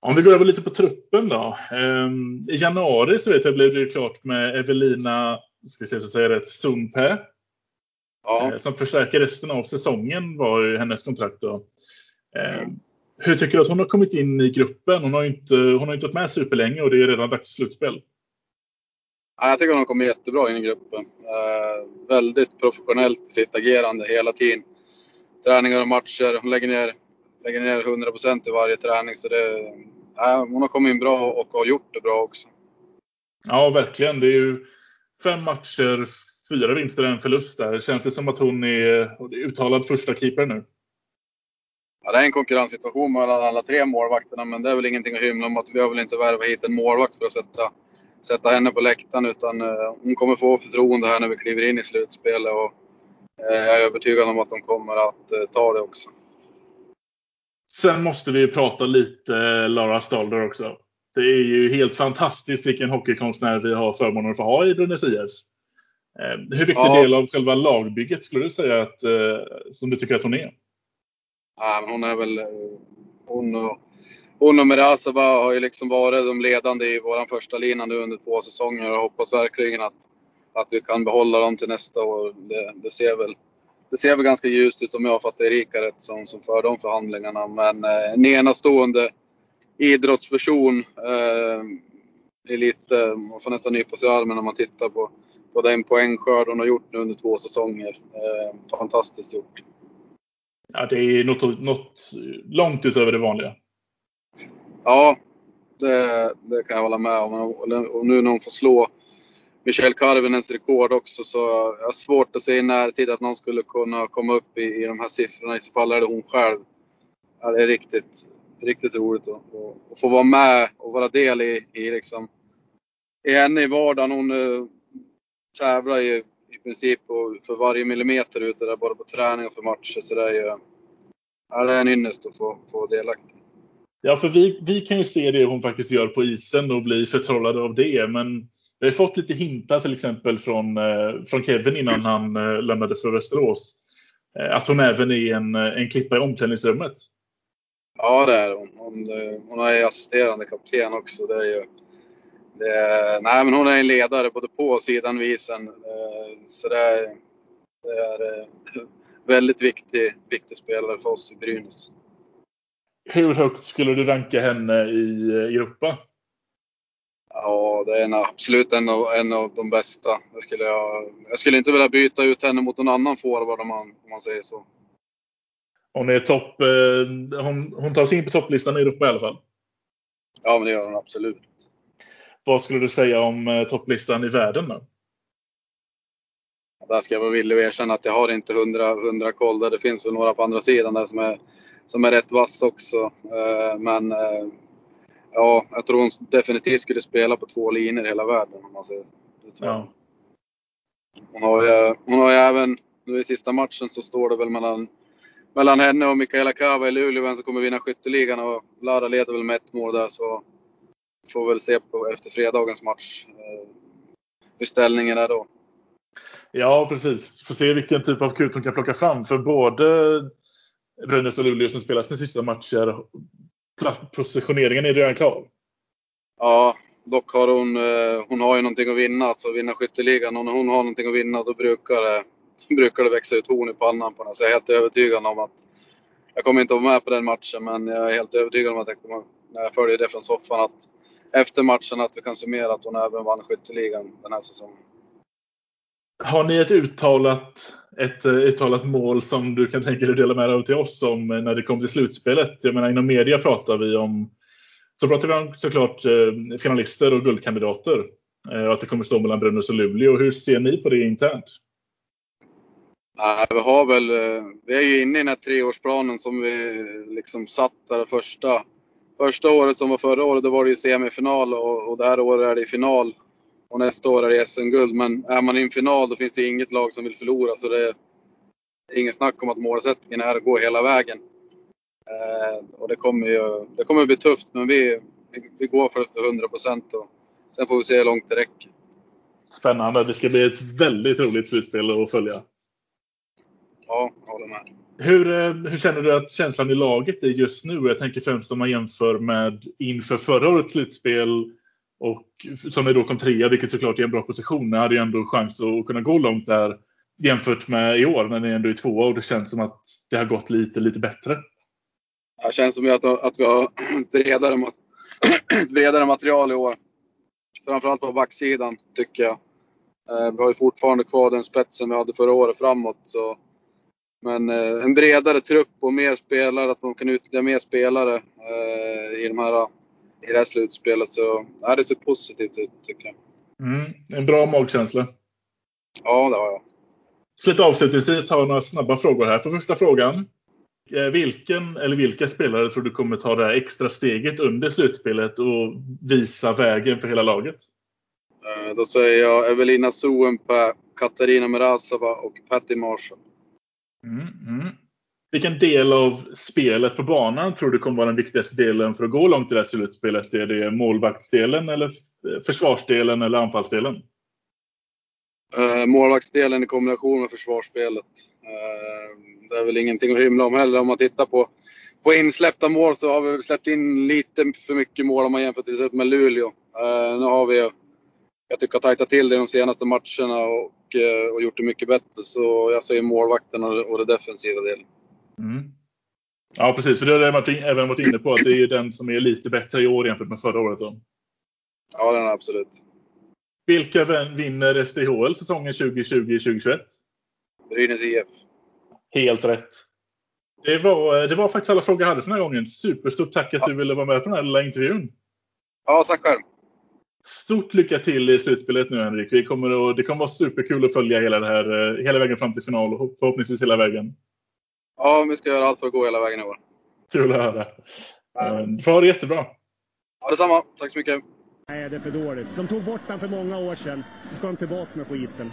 Om vi går över lite på truppen då. Um, I januari så vet jag blev det klart med Evelina, ska jag säger rätt, Sundpä. Ja. Uh, som förstärker resten av säsongen var ju hennes kontrakt då. Uh, hur tycker du att hon har kommit in i gruppen? Hon har ju inte, hon har inte varit med superlänge och det är redan dags för slutspel. Ja, jag tycker hon har kommit jättebra in i gruppen. Uh, väldigt professionellt i sitt agerande hela tiden. Träningar och matcher. Hon lägger ner, lägger ner 100% i varje träning. Så det, uh, hon har kommit in bra och har gjort det bra också. Ja, verkligen. Det är ju fem matcher, fyra vinster och en förlust där. Känns det som att hon är uttalad första keeper nu? Ja, det är en konkurrenssituation mellan alla tre målvakterna, men det är väl ingenting att hymla om att vi har väl inte värvat hit en målvakt för att sätta, sätta henne på läktaren, utan eh, hon kommer få förtroende här när vi kliver in i slutspelet och eh, jag är övertygad om att de kommer att eh, ta det också. Sen måste vi prata lite Lara Stalder också. Det är ju helt fantastiskt vilken hockeykonstnär vi har förmånen att få ha i Brynäs IS. Hur viktig ja. del av själva lagbygget skulle du säga att, som du tycker att hon är? Ja, hon är väl... Hon och, hon och Merasova har ju liksom varit de ledande i vår första lina nu under två säsonger och hoppas verkligen att, att vi kan behålla dem till nästa år. Det, det ser väl det ser väl ganska ljust ut om jag fattar Erika rätt som, som för de förhandlingarna. Men eh, en enastående idrottsperson. Eh, är lite, man får nästan nypa sig i armen när man tittar på, på den poängskörd hon har gjort nu under två säsonger. Eh, fantastiskt gjort. Ja, det är något, något långt utöver det vanliga. Ja, det, det kan jag hålla med om. Och nu när hon får slå Michel Karvinens rekord också så jag har svårt att se i närtid att någon skulle kunna komma upp i, i de här siffrorna. I så fall är det hon själv. Ja, det är riktigt, riktigt roligt att, att få vara med och vara del i, i, liksom, i henne i vardagen. Hon uh, tävlar ju i princip för varje millimeter ute där, både på träning och för matcher. Så det är ju ja, det är en ynnest att få, få delaktig. Ja, för vi, vi kan ju se det hon faktiskt gör på isen och bli förtrollade av det. Men vi har fått lite hintar till exempel från, eh, från Kevin innan han eh, lämnade för Västerås. Eh, att hon även är en, en klippa i omklädningsrummet. Ja, det är hon. Hon, hon är assisterande kapten också. Det är ju, det är, nej, men hon är en ledare både på och sidan isen. Så det är, det är väldigt viktig, viktig spelare för oss i Brynäs. Hur högt skulle du ranka henne i Europa? Ja, det är en, absolut en av, en av de bästa. Jag skulle, jag, jag skulle inte vilja byta ut henne mot någon annan forward om man, om man säger så. Hon är topp. Eh, hon, hon tar sig in på topplistan i Europa i alla fall. Ja, men det gör hon absolut. Vad skulle du säga om eh, topplistan i världen då? Där ska jag vara villig att erkänna att jag har inte hundra, hundra koll. Där det finns väl några på andra sidan där som är, som är rätt vass också. Eh, men ja, jag tror hon definitivt skulle spela på två linjer i hela världen. Om man säger. Ja. Hon, har ju, hon har ju även, nu i sista matchen så står det väl mellan, mellan henne och Mikaela Kava i Luleå vem som kommer vinna skytteligan och Lara leder väl med ett mål där så får väl se på efter fredagens match eh, hur ställningen är då. Ja, precis. Får se vilken typ av kut hon kan plocka fram. För både Brynäs och Luleå som spelar sina sista matcher, positioneringen är redan klar. Ja, dock har hon, eh, hon har ju någonting att vinna, alltså vinna skytteligan. Och när hon har någonting att vinna då brukar det, brukar det växa ut horn i pannan på henne. Så jag är helt övertygad om att, jag kommer inte att vara med på den matchen, men jag är helt övertygad om att jag kommer, när jag följer det från soffan, att efter matchen att vi kan summera att hon även vann skytteligan den här säsongen. Har ni ett uttalat, ett eh, uttalat mål som du kan tänka dig att dela med dig av till oss om eh, när det kommer till slutspelet? Jag menar inom media pratar vi om så pratar vi om såklart eh, finalister och guldkandidater. Och att det kommer stå mellan Brynäs och Luleå. Hur ser ni på det internt? vi har väl, vi är ju inne i den här treårsplanen som vi liksom satt där första, första året som var förra året. Då var det ju semifinal och, och det här året är det final och nästa år är det SM-guld. Men är man i en final då finns det inget lag som vill förlora. Så det är inget snack om att målsättningen är att gå hela vägen. Eh, och det kommer ju det kommer bli tufft, men vi, vi, vi går för det till 100 procent. Sen får vi se hur långt det räcker. Spännande. Det ska bli ett väldigt roligt slutspel att följa. Ja, jag håller med. Hur, eh, hur känner du att känslan i laget är just nu? Jag tänker främst om man jämför med inför förra årets slutspel och som ni då kom trea, vilket såklart är en bra position. Ni hade ju ändå chans att kunna gå långt där jämfört med i år när ni ändå är tvåa och det känns som att det har gått lite, lite bättre. Det känns som att, att vi har bredare, bredare material i år. Framförallt på backsidan tycker jag. Eh, vi har ju fortfarande kvar den spetsen vi hade förra året framåt. Så. Men eh, en bredare trupp och mer spelare, att man kan utnyttja mer spelare eh, i de här i det här slutspelet. Så ja, det ser positivt ut tycker jag. Mm, en bra magkänsla. Ja, det har jag. Så lite avslutningsvis har jag några snabba frågor här. För första frågan. Eh, vilken eller vilka spelare tror du kommer ta det här extra steget under slutspelet och visa vägen för hela laget? Eh, då säger jag Evelina Souenpää, Katarina Merasova och Patty Marshall. Mm, mm. Vilken del av spelet på banan tror du kommer vara den viktigaste delen för att gå långt i det här slutspelet? Är det målvaktsdelen eller eh, försvarsdelen eller anfallsdelen? Uh, målvaktsdelen i kombination med försvarsspelet. Uh, det är väl ingenting att hymla om heller. Om man tittar på, på insläppta mål så har vi släppt in lite för mycket mål om man jämför till exempel med Luleå. Uh, nu har vi, jag tycker, tajtat till det de senaste matcherna och, och gjort det mycket bättre. Så jag säger målvakten och, det defensiva delen. Mm. Ja, precis. För det har jag även varit inne på. Att det är den som är lite bättre i år jämfört med förra året. Då. Ja, den är absolut. Vilka vinner SDHL säsongen 2020-2021? Brynäs IF. Helt rätt. Det var, det var faktiskt alla frågor jag hade för den här gången. Superstort tack att ja. du ville vara med på den här lilla intervjun. Ja, tack själv. Stort lycka till i slutspelet nu Henrik. Vi kommer att, det kommer att vara superkul att följa hela, det här, eh, hela vägen fram till final och förhoppningsvis hela vägen. Ja, vi ska göra allt för att gå hela vägen i år. Kul att höra. Ja. Du får ha det jättebra. Ja, detsamma. Tack så mycket. Nej, det är för dåligt. De tog bort den för många år sedan. Så ska de tillbaka med skiten.